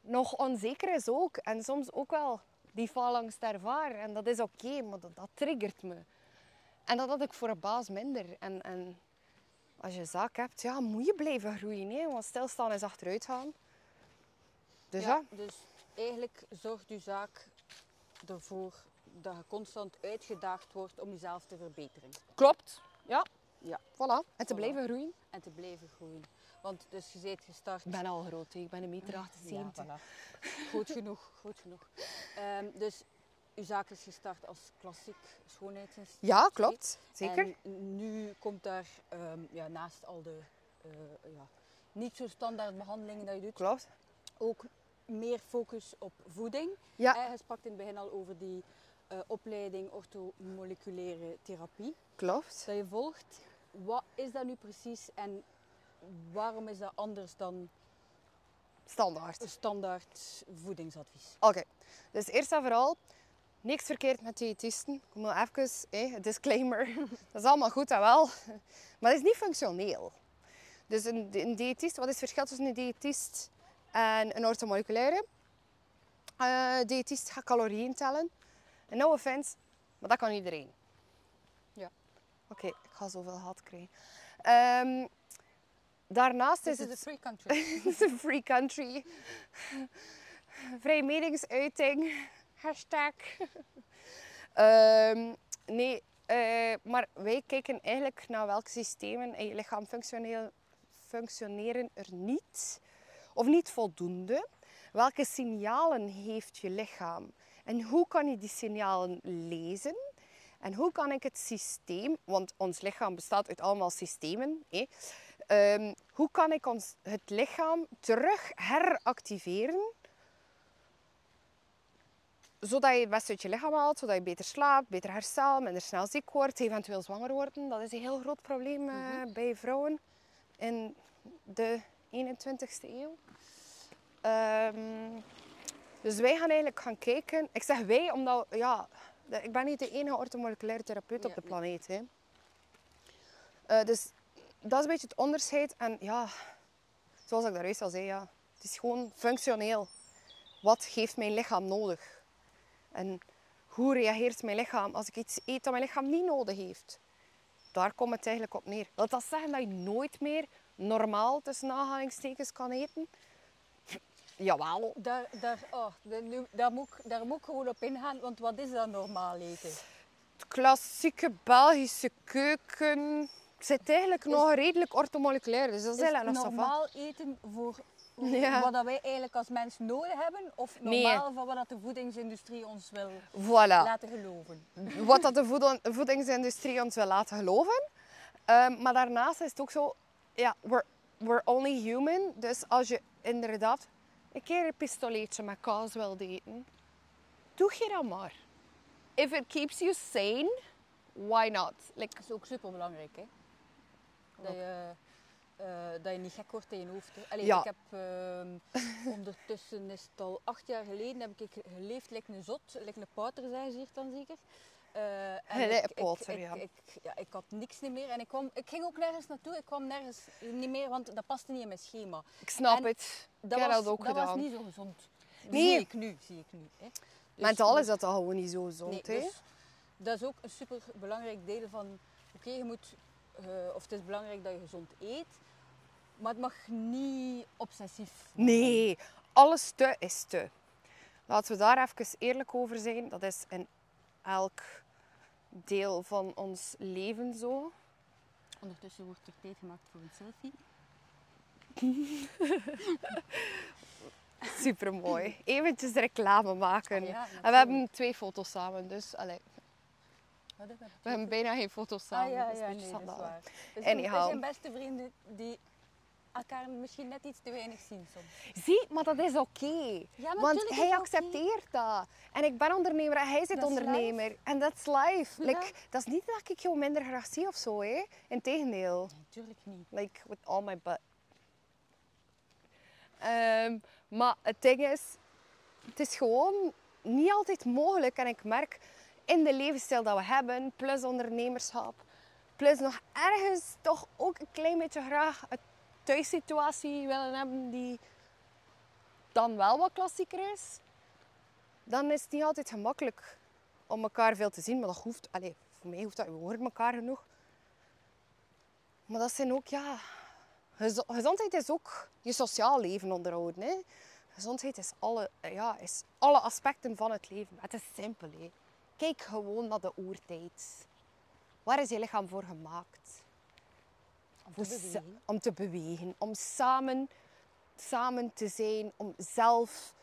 nog onzeker is ook. En soms ook wel die faalangst ervaar. En dat is oké, maar dat, dat triggert me. En dat had ik voor een baas minder. En, en als je een zaak hebt, ja, moet je blijven groeien. Hè? Want stilstaan is achteruit gaan. Dus ja. dus eigenlijk zorgt uw zaak ervoor dat je constant uitgedaagd wordt om jezelf te verbeteren klopt. Ja, Ja. voilà. En te Voilà. blijven groeien. en te blijven groeien. Want dus je bent gestart. Ik ben al groot, hè. ik ben een meter 78. Ja, voilà. Goed genoeg, goed genoeg. Ehm, dus uw zaak is gestart als klassiek schoonheidsinstituut. Ja, klopt. Zeker. En nu komt daar ehm, ja, naast al de eh, ja, niet zo standaard behandelingen dat je doet, Klopt. ook meer focus op voeding. Ja, Je sprak in het begin al over die eh, opleiding orthomoleculaire therapie klopt. dat je volgt. Wat is dat nu precies en waarom is dat anders dan Standaard. standaard voedingsadvies? Oké, dus eerst en vooral, niks verkeerd met diëtisten. Ik moet even, een disclaimer. dat is allemaal goed en wel, maar het is niet functioneel. Dus een, een diëtist, wat is het verschil tussen een diëtist en een orthomoleculaire? Eh diëtist gaat calorieën tellen. En no offense, maar dat kan iedereen. Ja. Oké, ik ga zoveel haat krijgen. Ehm, daarnaast is Dit is het... de free country. Het is een free country. Vrije meningsuiting. Hashtag. Ehm, nee, eh, maar wij kijken eigenlijk naar welke systemen in je lichaam functioneren, er niet. Of niet voldoende. Welke signalen heeft je lichaam? En hoe kan je die signalen lezen? En hoe kan ik het systeem, want ons lichaam bestaat uit allemaal systemen, Ehm, hoe kan ik ons, het lichaam terug heractiveren? Zodat je het best uit je lichaam haalt, zodat je beter slaapt, beter herstelt, minder snel ziek wordt, eventueel zwanger worden. Dat is een heel groot probleem eh, bij vrouwen in de 21ste eeuw. Ehm, dus wij gaan eigenlijk gaan kijken. Ik zeg wij, omdat ja, ik ben niet de enige orthomoleculaire therapeut Ja, op de nee. planeet. Hè. Eh, dus dat is een beetje het onderscheid. En ja, zoals ik daar juist al zei, ja, het is gewoon functioneel. Wat heeft mijn lichaam nodig? En hoe reageert mijn lichaam als ik iets eet dat mijn lichaam niet nodig heeft? Daar komt het eigenlijk op neer. Wil dat zeggen dat je nooit meer normaal tussen aanhalingstekens kan eten? Jawel. Daar, daar, oh, daar, moet ik, daar moet ik gewoon op ingaan, want wat is dat normaal eten? klassieke Belgische keuken zit eigenlijk nog redelijk orthomoleculair. Dus dat is eigenlijk nog normaal eten voor Ja. wat dat wij eigenlijk als mens nodig hebben? Of Nee. normaal van wat dat de voedingsindustrie ons wil Voilà. laten geloven? Wat dat de voedingsindustrie ons wil laten geloven. Ehm, maar daarnaast is het ook zo, ja, we're, we're only human. Dus als je inderdaad een keer een pistoleetje met kaas wilt eten, doe je dat maar. If it keeps you sane, why not? Like, Dat is ook super belangrijk, hè? Dat je, eh, dat je niet gek wordt in je hoofd. Allee, Ja. Ik heb ehm, ondertussen is het al acht jaar geleden heb ik geleefd like een zot, like een pouter, zei ze hier dan zeker. Eh, en ik, ik, ja. Ik, ik, ja, ik had niks niet meer en ik, kwam, ik ging ook nergens naartoe. Ik kwam nergens niet meer, want dat paste niet in mijn schema. Ik snap En het. Ik Dat, heb was, dat ook dat gedaan. was niet zo gezond. Nee. Zie ik nu, zie ik nu. Hè. Dus- Mentaal is dat dan gewoon niet zo nee, gezond, hè? dus dat is ook een super belangrijk deel van. Oké, je moet, of het is belangrijk dat je gezond eet, maar het mag niet obsessief. Nee, alles te is te. Laten we daar even eerlijk over zijn. Dat is in elk deel van ons leven zo. Ondertussen wordt er tijd gemaakt voor een selfie. Super mooi. Eventjes reclame maken. Ah ja, en we hebben twee foto's samen, dus allee, Dat? we hebben bijna geen foto's samen. Ah ja, dat is ja, nee, dat is waar. Dus Anyhow. zijn beste vrienden die elkaar misschien net iets te weinig zien soms. Zie, maar dat is oké. Ja, Want hij accepteert dat. En ik ben ondernemer en hij zit ondernemer. En dat is life. Ja. Like, dat is niet dat ik jou minder graag zie of zo, hè. Integendeel. Natuurlijk niet. Like, with all my butt. Ehm, maar het ding is, het is gewoon niet altijd mogelijk. En ik merk in de levensstijl dat we hebben, plus ondernemerschap, plus nog ergens toch ook een klein beetje graag een thuissituatie willen hebben die dan wel wat klassieker is, dan is het niet altijd gemakkelijk om elkaar veel te zien. Maar dat hoeft, allee, voor mij hoeft dat, we horen elkaar genoeg. Maar dat zijn ook, ja, Gezo- Gezondheid is ook je sociaal leven onderhouden. Hè? Gezondheid is alle, ja, is alle aspecten van het leven. Het is simpel. Hè? Kijk gewoon naar de oertijd. Waar is je lichaam voor gemaakt? Om te sa- bewegen. om te bewegen. Om samen, samen te zijn. Om zelf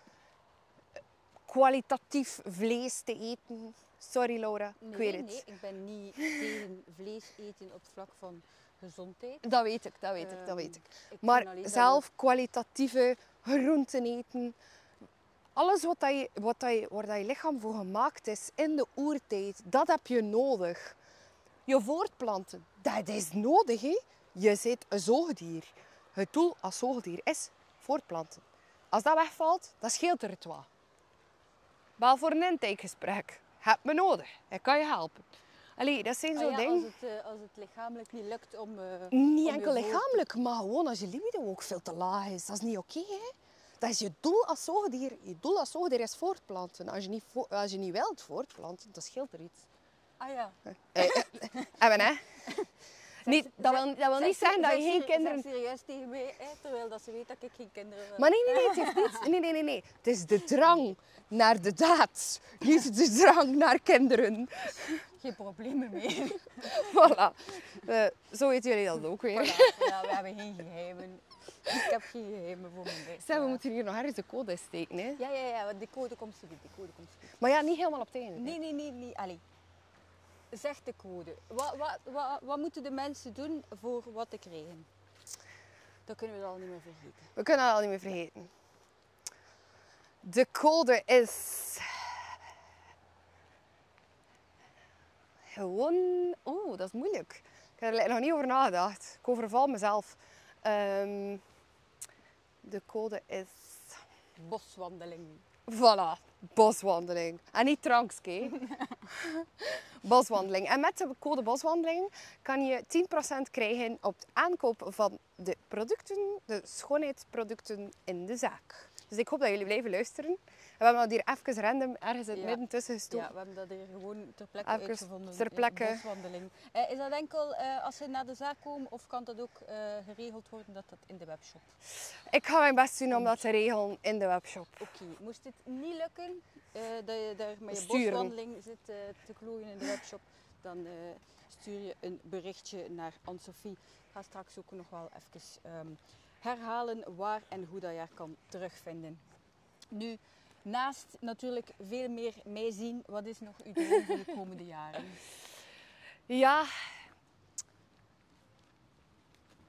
eh, kwalitatief vlees te eten. Sorry Laura, Nee, ik weet het. nee, ik ben niet tegen vlees eten op het vlak van gezondheid. Dat weet ik, dat weet ik, dat Ehm, weet ik. ik vind Maar dat zelf kwalitatieve groenten eten. Alles wat, dat je, wat dat je, waar dat je lichaam voor gemaakt is in de oertijd, dat heb je nodig. Je voortplanten, dat is nodig. Je zit een zoogdier. Het doel als zoogdier is voortplanten. Als dat wegvalt, dan scheelt er het wat. Wel voor een intakegesprek. Heb me nodig. Ik kan je helpen. Allee, dat zijn Ah ja, dingen. als, het, eh, als het lichamelijk niet lukt om... eh, Niet om enkel lichamelijk, maar gewoon als je libido ook veel te laag is. Dat is niet oké, hè? Dat is je doel als zoogdier. Je doel als zoogdier is voortplanten. Als je niet, als je niet wilt voortplanten, dan scheelt er iets. Ah ja. Eh, eh, Hebben, hè? Niet, dat, wil, dat wil niet zeggen dat je geen kinderen... zeg serieus tegen mij, hè, terwijl dat ze weet dat ik geen kinderen wil. Maar nee, nee, nee, het heeft niets... Nee, nee, nee, nee. Het is de drang naar de daad. Niet de drang naar kinderen. Geen problemen mee. Voilà. Eh, zo weten jullie dat ook weer. Voilà. Ja, we hebben geen geheimen. Ik heb geen geheimen voor mijn best. Zeg, we moeten hier nog ergens de code steken, hè? Ja, ja, ja, want de code komt zo goed. De code komt goed. Maar ja, niet helemaal op het einde. Nee, nee, nee, nee. Allee. Zeg de code. Wat, wat, wat, wat moeten de mensen doen voor wat te krijgen? Dat kunnen we al niet meer vergeten. We kunnen dat al niet meer vergeten. De code is. Gewoon. Oeh, dat is moeilijk. Ik heb er nog niet over nagedacht. Ik overval mezelf. Ehm, de code is. Boswandeling. Voilà, boswandeling. En niet drankske. boswandeling. En met de code boswandeling kan je 10% krijgen op het aankoop van de producten, de schoonheidsproducten in de zaak. Dus ik hoop dat jullie blijven luisteren. We hebben dat hier even random ergens in het Ja. midden tussen gestoken. Ja, we hebben dat hier gewoon ter plekke Even uitgevonden. ter plekke. boswandeling. Eh, is dat enkel eh, als ze naar de zaak komen of kan dat ook eh, geregeld worden dat dat in de webshop? Ik ga mijn best doen om dat te regelen in de webshop. Oké, moest het niet lukken, dat je daar met je Sturen. boswandeling zit te klooien in de webshop, dan stuur je een berichtje naar Anne-Sophie. Ik ga straks ook nog wel even ehm, herhalen waar en hoe dat je haar kan terugvinden. Nu, naast natuurlijk veel meer mij zien, wat is nog uw droom voor de komende jaren? Ja.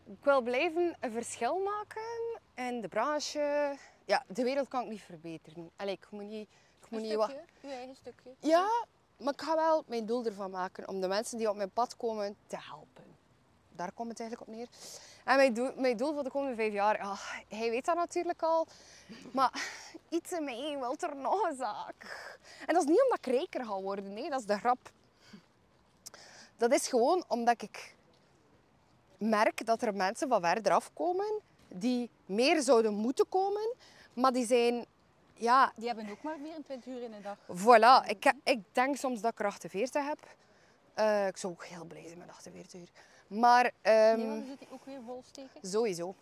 Ik wil blijven een verschil maken in de branche. Ja, de wereld kan ik niet verbeteren. Allee, ik moet niet, ik moet Een niet wat... stukje, uw eigen stukje. Ja, maar ik ga wel mijn doel ervan maken om de mensen die op mijn pad komen te helpen. Daar komt het eigenlijk op neer. En mijn doel, mijn doel voor de komende vijf jaar, ja, hij weet dat natuurlijk al. Maar iets in mij wil er nog een zaak. En dat is niet omdat ik rijker ga worden, nee, dat is de grap. Dat is gewoon omdat ik merk dat er mensen van verder afkomen die meer zouden moeten komen, maar die zijn, ja, Die hebben ook maar 24 uur in een dag. voilà. Ik, ik denk soms dat ik er 48 heb. Eh, ik zou ook heel blij zijn met 48 uur. Maar ehm, Nee, want dan zit hij ook weer vol steken. Sowieso.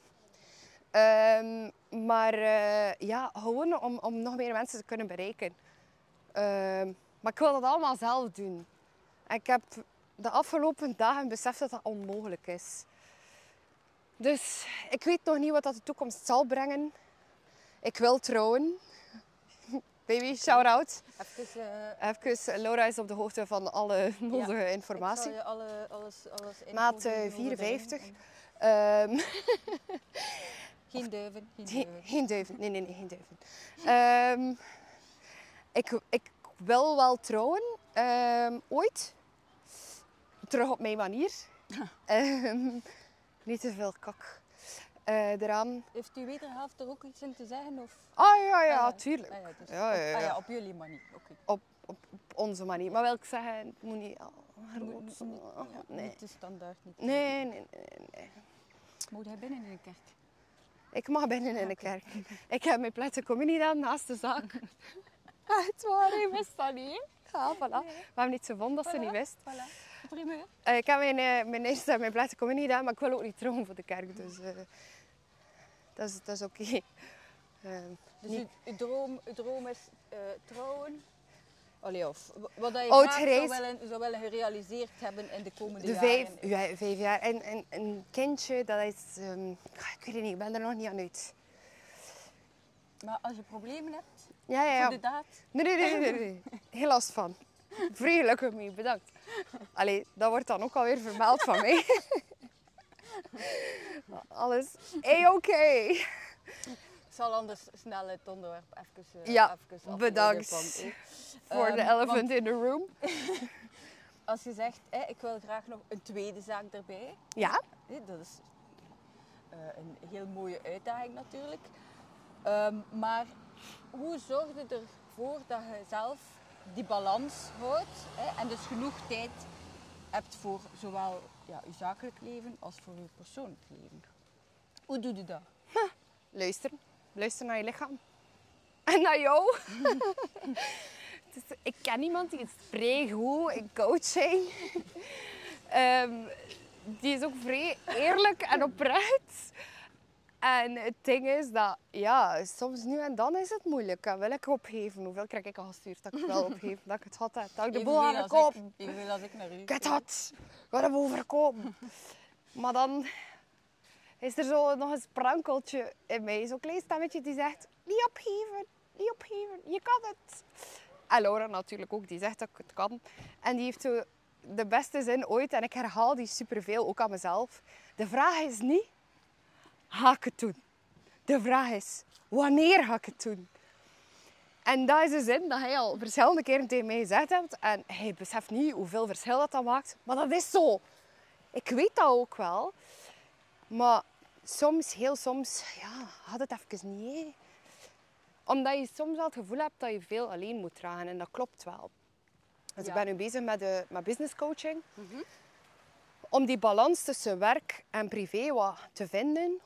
Ehm, maar eh, ja, gewoon om, om nog meer mensen te kunnen bereiken. Ehm, maar ik wil dat allemaal zelf doen. En ik heb de afgelopen dagen beseft dat dat onmogelijk is. Dus ik weet nog niet wat dat de toekomst zal brengen. Ik wil trouwen. Baby, shout-out. Even, eh, Even, Laura is op de hoogte van alle nodige ik zal informatie. je alle, alles, alles Maat, eh, geven over 54. dingen. Ehm, Geen duiven, geen duiven. geen duiven. Nee, nee, nee, geen duiven. Ehm, ik, ik wil wel trouwen. ehm, ooit. Terug op mijn manier. Niet te veel kak eh, eraan. Heeft uw wederhelft er ook iets in te zeggen? Of? Ah ja, ja, Ah, tuurlijk. Ah, ja, dus Ja, ja, op- ja. ah, ja, op jullie manier. Oké. Op, op, op onze manier. Maar wil ik zeggen, het moet niet Moet- niet- ja, Nee. Niet standaard. Niet Nee, nee, nee, nee. Moet hij binnen in een kerk? Ik mag binnen in de kerk. Ik heb mijn plette communie gedaan naast de zaak. Echt waar, hij wist dat niet. Ja, voilà. We hebben niet gevonden dat ze Voilà. niet wist. Voilà. Primeur. Eh, ik heb mijn, eh, mijn eerste en mijn blijste communie gedaan, maar ik wil ook niet trouwen voor de kerk. Dus eh, dat is, dat is oké. Eh, Dus Niet- uw, uw droom, uw droom is eh, trouwen? Allee, of wat dat je Oud graag gereisd. zou willen, zou willen gerealiseerd hebben in de komende de jaren. vijf, ja, vijf jaar. En, en een kindje, dat is... ehm, ik weet het niet, ik ben er nog niet aan uit. Maar als je problemen hebt Ja, ja, ja. voor de daad, Nee, nee, nee, nee, nee. Heel last van. Vrij gelukkig mee, bedankt. Allee, dat wordt dan ook alweer vermeld van mij. Alles A-oké. ik zal anders snel het onderwerp even, eh, Ja, even bedankt. Eh, Voor de Ehm, elephant want in the room. Als je zegt, eh, ik wil graag nog een tweede zaak erbij. Ja, eh, dat is eh, een heel mooie uitdaging natuurlijk. Ehm, maar hoe zorg je ervoor dat je zelf die balans houdt hè, en dus genoeg tijd hebt voor zowel ja, je zakelijk leven als voor je persoonlijk leven? Hoe doe je dat? luister. Luister naar je lichaam. En naar jou. Dus ik ken iemand die is vrij goed in coaching. Ehm, die is ook vrij eerlijk en oprecht. En het ding is dat, ja, soms nu en dan is het moeilijk. En wil ik opgeven? Hoeveel krijg ik al gestuurd dat ik wil opgeven? Dat ik het had, dat ik de boel aan de kop. ik- evenveel als ik naar u. Ik het had. Ik ga hem overkomen. Maar dan is er zo nog een sprankeltje in mij. Zo'n klein stemmetje die zegt, niet opgeven, niet opgeven, je kan het. En Laura natuurlijk ook, die zegt dat ik het kan. En die heeft zo de beste zin ooit, en ik herhaal die superveel, ook aan mezelf. De vraag is niet, ga ik het doen? De vraag is, wanneer ga ik het doen? En dat is de zin dat hij al verschillende keren tegen mij gezegd heeft. En hij beseft niet hoeveel verschil dat, dat maakt. Maar dat is zo. Ik weet dat ook wel. Maar soms, heel soms, ja, had het even niet. hè. Omdat je soms wel het gevoel hebt dat je veel alleen moet dragen. En dat klopt wel. Dus Ja. ik ben nu bezig met, de, met business coaching. Om die balans tussen werk en privé wat te vinden.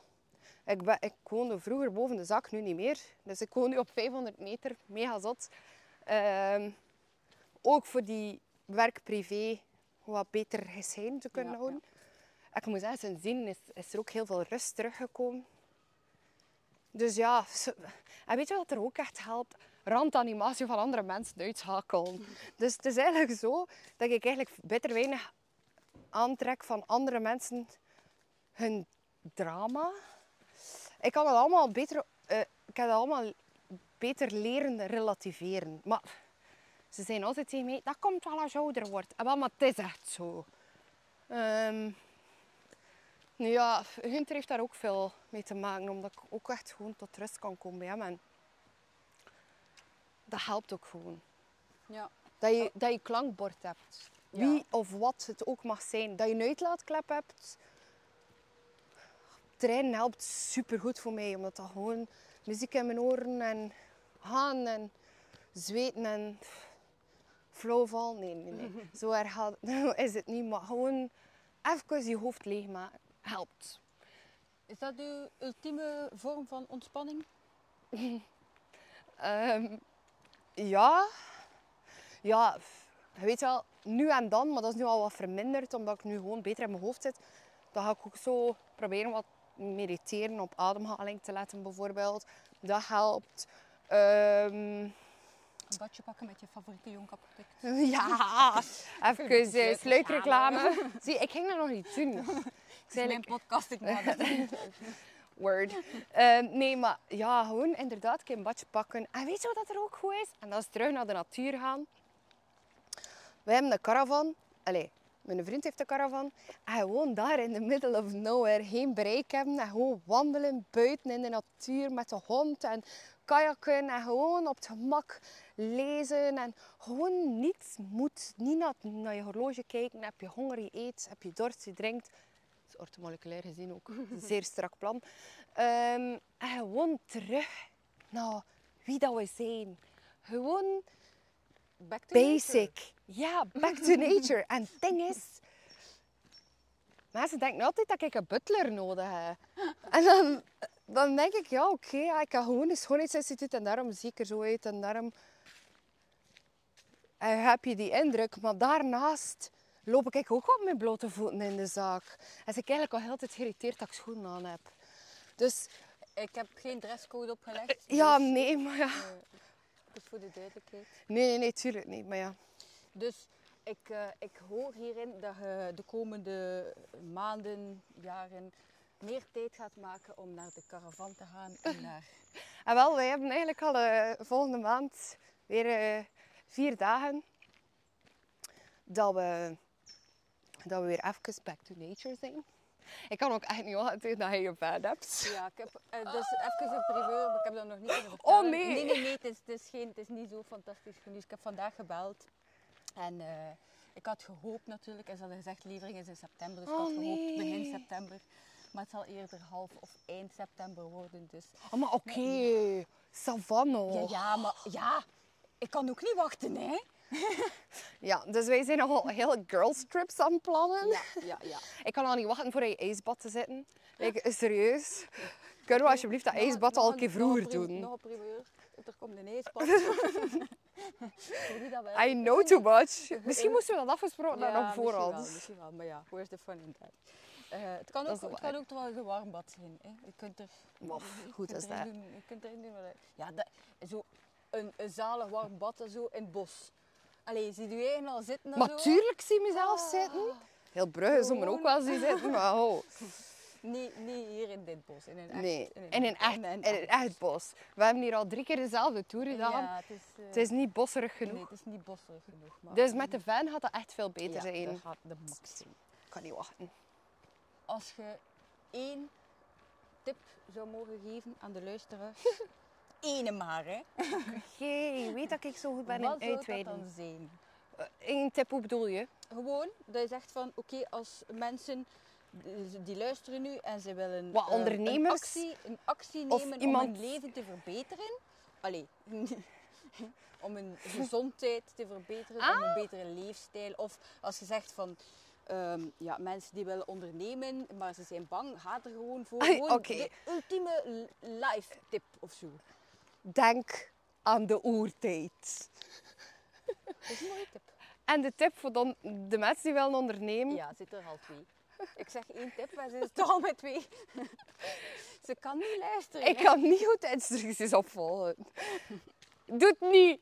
Ik, ben, ik woonde vroeger boven de zak, nu niet meer. Dus ik woon nu op 500 meter, mega zot. Ehm, ook voor die werk-privé wat beter gescheiden te kunnen Ja, houden. Ik moet zeggen, sindsdien is, is er ook heel veel rust teruggekomen. Dus ja, en weet je wat er ook echt helpt? Randanimatie van andere mensen uitschakelen. Dus het is eigenlijk zo dat ik eigenlijk beter weinig aantrek van andere mensen hun drama. Ik kan het allemaal beter, eh, ik heb het allemaal beter leren relativeren. Maar ze zijn altijd tegen mij, dat komt wel als je ouder wordt. En wel, maar het is echt zo. Nu ja, Hunter heeft daar ook veel mee te maken, omdat ik ook echt gewoon tot rust kan komen bij hem. En dat helpt ook gewoon. Ja. Dat je, dat je klankbord hebt. Ja. Wie of wat het ook mag zijn. Dat je een uitlaatklep hebt. Trainen helpt supergoed voor mij. Omdat dat gewoon muziek in mijn oren en gaan en zweten en val. Nee, nee, nee. Zo erg is het niet. Maar gewoon even je hoofd leegmaken helpt. Is dat uw ultieme vorm van ontspanning? Ehm, ja. Ja, je weet wel, nu en dan, maar dat is nu al wat verminderd, omdat ik nu gewoon beter in mijn hoofd zit. Dan ga ik ook zo proberen wat mediteren op ademhaling te letten, bijvoorbeeld. Dat helpt. Ehm, Een badje pakken met je favoriete jongkapproduct. ja, even eh, Sluitreclame. sluitreclame. Zie, ik ging dat nog niet doen. Ik zei, mijn podcast, ik. Word. Ehm, nee, maar ja, gewoon inderdaad een badje pakken. En weet je wat dat er ook goed is? En dat is terug naar de natuur gaan. We hebben een caravan. Allee, mijn vriend heeft een caravan. En gewoon daar in the middle of nowhere geen bereik hebben. En gewoon wandelen buiten in de natuur met de hond. En kajakken. En gewoon op het gemak lezen. En gewoon niets moet. Niet naar, je horloge kijken. Heb je honger, je eet. Heb je dorst, je drinkt. Dat is orthomoleculair gezien ook een zeer strak plan. Ehm, en gewoon terug naar wie dat we zijn. Gewoon Back to nature. basic. Ja, back to nature. en het ding is... Mensen denken altijd dat ik een butler nodig heb. En dan, dan denk ik, ja oké, ja, ik heb gewoon een schoonheidsinstituut en daarom zie ik er zo uit en daarom en heb je die indruk. Maar daarnaast loop ik ook op mijn blote voeten in de zaak. En ben ik eigenlijk al heel tijd geïrriteerd dat ik schoenen aan heb. Dus Ik heb geen dresscode opgelegd. ja, dus, nee, maar ja. eh, dus voor de duidelijkheid. Nee, nee, nee, tuurlijk niet. Maar ja. Dus ik, eh, ik hoor hierin dat je de komende maanden, jaren meer tijd gaat maken om naar de caravan te gaan en naar... En wel, wij hebben eigenlijk al eh, volgende maand weer eh, vier dagen dat we, dat we weer even back to nature zijn. Ik kan ook echt niet wachten dat je je bed hebt. Ja, ik heb, eh, dus even een primeur, maar ik heb dat nog niet kunnen Oh, nee. Nee, nee, nee, het is, het is, geen, het is niet zo fantastisch nieuws. Ik heb vandaag gebeld en eh, ik had gehoopt natuurlijk, en ze hadden gezegd levering is in september, dus ik Oh, had gehoopt nee. begin september. Maar het zal eerder half of eind september worden, dus... Oh, maar oké. Savanne. Ja, ja, maar ja, ik kan ook niet wachten, hè. Ja, dus wij zijn nogal heel girlstrips aan het plannen. Ja, ja, ja. Ik kan al niet wachten voor je ijsbad te zitten. Like, serieus. Kunnen we alsjeblieft dat ijsbad al een keer vroeger doen? Nog een primeur. Er komt een ijsbad. Wel. I know too much. Misschien moesten we dat afgesproken hebben nog misschien wel, misschien wel, maar ja, where's the fun in that? Eh, het, kan ook, wel het kan ook trouwens een warm bad zijn. Hè. Je kunt er, goed kunt is dat. Doen, je kunt erin doen wat je- Ja, dat, zo een, een zalig warm bad en zo in het bos. Allee, zie je eigen al zitten en Maar zo? tuurlijk zie je mezelf Ah. zitten. Heel Brugge zou me ook wel zien zitten, maar oh. Niet, niet hier in dit bos, in een echt, Nee, in een echt, in een echt echt bos. We hebben hier al drie keer dezelfde tour gedaan. Ja, het is, eh, Het is niet bosserig nee, genoeg. het is niet bosserig genoeg. Maar Dus met de van gaat dat echt veel beter ja, zijn. dat gaat de max zijn. Ik kan niet wachten. Als je één tip zou mogen geven aan de luisteraars. Ene maar, hè. Weet dat ik zo goed ben Wat in zou dat uitweiden. dan zijn? Eén tip, hoe bedoel je? Gewoon, dat je zegt van, oké, als mensen die- luisteren nu en ze willen Wat eh, ondernemers? een actie, een actie nemen iemand- om hun leven te verbeteren. Allee, om hun gezondheid te verbeteren, om Ah. een betere leefstijl. Of als je zegt van, ehm, ja, mensen die willen ondernemen, maar ze zijn bang, ga er gewoon voor. Gewoon oké. de ultieme life tip of zo. Denk aan de oertijd. Dat is een mooie tip. En de tip voor de mensen die willen ondernemen. Ja, zit er al twee. Ik zeg één tip, maar ze is toch al met twee. Ze kan niet luisteren. Ik hè. kan niet goed instructies opvolgen. Doe het niet.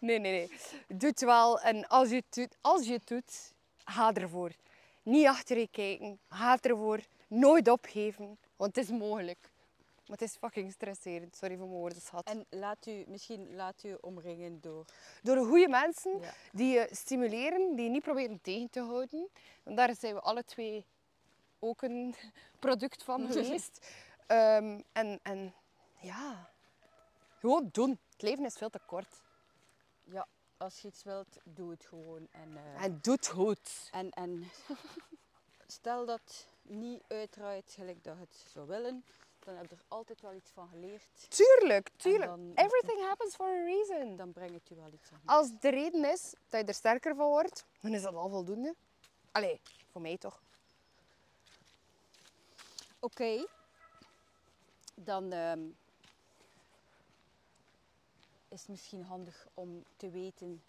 Nee, nee, nee. Doe het wel. En als je het doet, als je het doet ga ervoor. Niet achter je kijken. Ga ervoor. Nooit opgeven. Want het is mogelijk. Maar het is fucking stresserend. Sorry voor mijn woordenschat. En laat u, misschien laat u omringen door... Door de goede mensen Ja. die je stimuleren, die je niet proberen tegen te houden. Want daar zijn we alle twee ook een product van geweest. Ehm, en, en ja, gewoon doen. Het leven is veel te kort. Ja, als je iets wilt, doe het gewoon. En, eh, En doe het goed. en, en stel dat niet uitdraait gelijk dat je het zou willen, dan heb je er altijd wel iets van geleerd. Tuurlijk, tuurlijk. dan- Everything happens for a reason. Dan brengt het je wel iets aan. Als de reden is dat je er sterker van wordt, dan is dat al voldoende. Allee, voor mij toch. Oké, dan ehm, is het misschien handig om te weten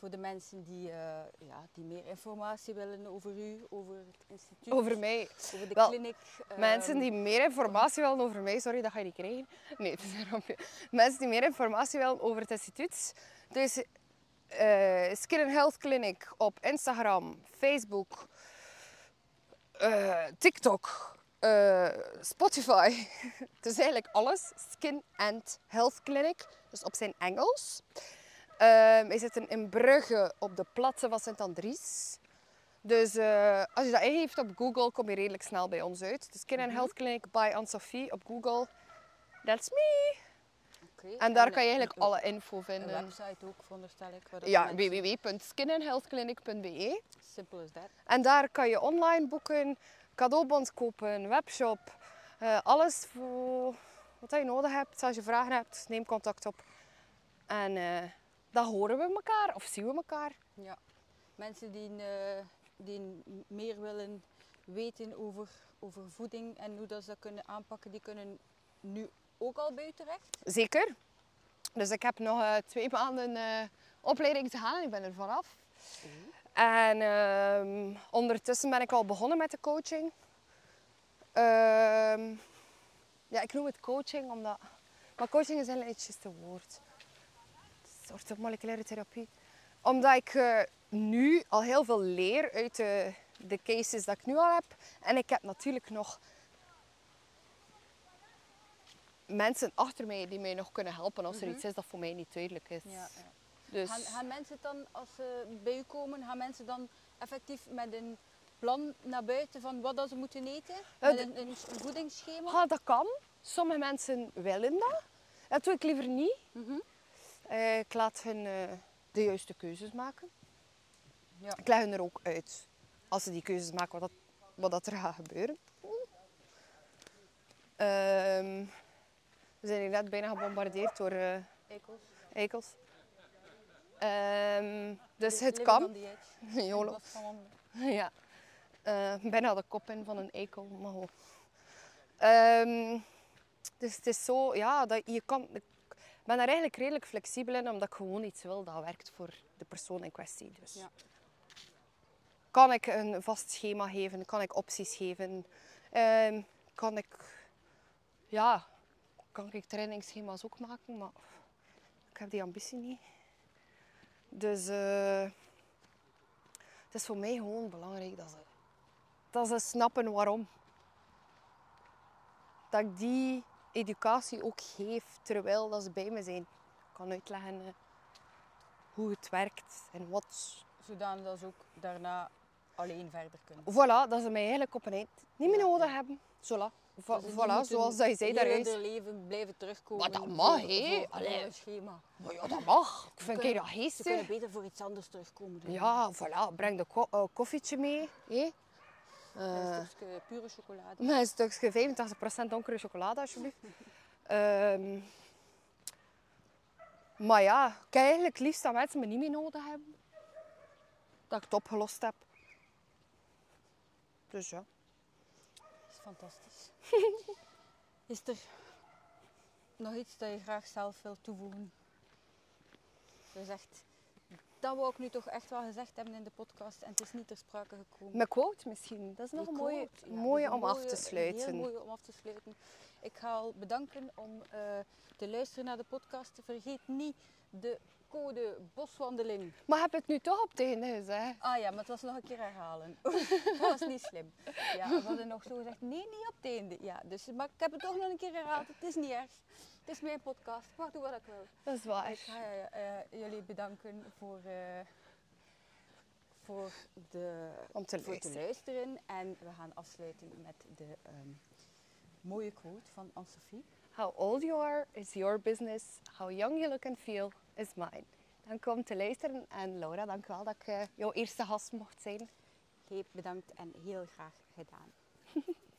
voor de mensen die, eh, ja, die meer informatie willen over u, over het instituut, Over mij. over de Wel, kliniek. Mensen ehm, die meer informatie willen over mij, sorry, dat ga je niet krijgen. Nee, het is een grapje. Mensen die meer informatie willen over het instituut. Dus eh, Skin and Health Clinic op Instagram, Facebook, eh, TikTok, eh, Spotify. Het is eigenlijk alles. Skin and Health Clinic, dus op zijn Engels. Ehm wij zitten in Brugge op de platte van Sint-Andries. Dus eh, als je dat ingeeft op Google, kom je redelijk snel bij ons uit. De Skin and Health Clinic by Anne-Sophie op Google. That's me. oké. En daar kan je eigenlijk een- alle info Een vinden. website ook, veronderstel ik. Ja, www.skinandhealthclinic.be. Simple as that. En daar kan je online boeken, cadeaubons kopen, webshop. eh, alles voor wat je nodig hebt. Als je vragen hebt, neem contact op. En eh, dan horen we elkaar of zien we elkaar. Ja. Mensen die, eh, die meer willen weten over, over voeding en hoe dat ze dat kunnen aanpakken, die kunnen nu ook al u terecht. Zeker. Dus ik heb nog eh, twee maanden eh, opleiding te gaan en ik ben er vanaf. En ehm, ondertussen ben ik al begonnen met de coaching. Ehm, ja, ik noem het coaching omdat... Maar coaching is eigenlijk niet juist een woord. Het is een soort van moleculaire therapie. Omdat ik eh, nu al heel veel leer uit de, de cases dat ik nu al heb. En ik heb natuurlijk nog mensen achter mij die mij nog kunnen helpen als er Mhm. iets is dat voor mij niet duidelijk is. Ja, ja. Dus... Gaan, gaan mensen dan, als ze bij u komen, gaan mensen dan effectief met een plan naar buiten van wat dat ze moeten eten? Met de- een, een voedingsschema? Ja, dat kan. Sommige mensen willen dat. Dat doe ik liever niet. Mhm. Eh, ik laat hen eh, de juiste keuzes maken. Ja. Ik leg hen er ook uit, als ze die keuzes maken, wat, dat, wat dat er gaat gebeuren. Ehm, we zijn net bijna gebombardeerd door eh Eikels. eikels. Ehm, dus het kan. wandelen. Ja. Eh, bijna de kop in van een eikel. Maar. Ehm, dus het is zo, ja, dat je kan... Ik ben daar eigenlijk redelijk flexibel in, omdat ik gewoon iets wil dat werkt voor de persoon in kwestie. Dus Ja. kan ik een vast schema geven, kan ik opties geven, Ehm, kan ik... Ja, kan ik trainingsschema's ook maken, maar ik heb die ambitie niet. Dus... eh, het is voor mij gewoon belangrijk dat ze, dat ze snappen waarom. Dat ik die educatie ook geef terwijl dat ze bij me zijn. Ik kan uitleggen eh, hoe het werkt en wat. Zodanig dat ze ook daarna alleen verder kunnen. Voilà, dat ze mij eigenlijk op een eind niet meer Ja, nodig ja. hebben. Zola. Vo- ze voilà, zoals dat je zei daaruit. hun leven blijven terugkomen. Maar dat mag, hè? voor- voor Allee. een schema. Maar ja, dat mag. Ik vind dat Ze kunnen geestig. beter voor iets anders terugkomen. Ja, voilà. Breng de ko- eh, koffietje mee. hè. Eh, Een stukje pure chocolade. Met een stukje 85% donkere chocolade, alsjeblieft. Ehm, maar ja, ik heb eigenlijk het liefst dat mensen me niet meer nodig hebben. Dat ik het opgelost heb. Dus ja. Dat is fantastisch. Is er nog iets dat je graag zelf wilt toevoegen? Je zegt, dat wou ik nu toch echt wel gezegd hebben in de podcast en het is niet ter sprake gekomen. Mijn quote misschien. Dat is nog een mooie, ja, mooie om af te sluiten. Een heel mooie om af te sluiten. Ik ga al bedanken om eh, te luisteren naar de podcast. Vergeet niet de code boswandeling. Maar heb het nu toch op het einde gezegd? Ah ja, maar het was nog een keer herhalen. dat was niet slim. Ja, we hadden nog zo gezegd, nee, niet op het einde. Ja, dus, maar ik heb het toch nog een keer herhaald. Het is niet erg. Het is mijn podcast. Ik mag doen wat ik wil. Dat is waar. Ik ga eh, jullie bedanken voor, eh, voor, de, Om te voor te luisteren. En we gaan afsluiten met de ehm, mooie quote van Anne-Sophie. How old you are is your business. How young you look and feel is mine. Dank om te luisteren. En Laura, dank wel dat ik eh, jouw eerste gast mocht zijn. Heel bedankt en heel graag gedaan.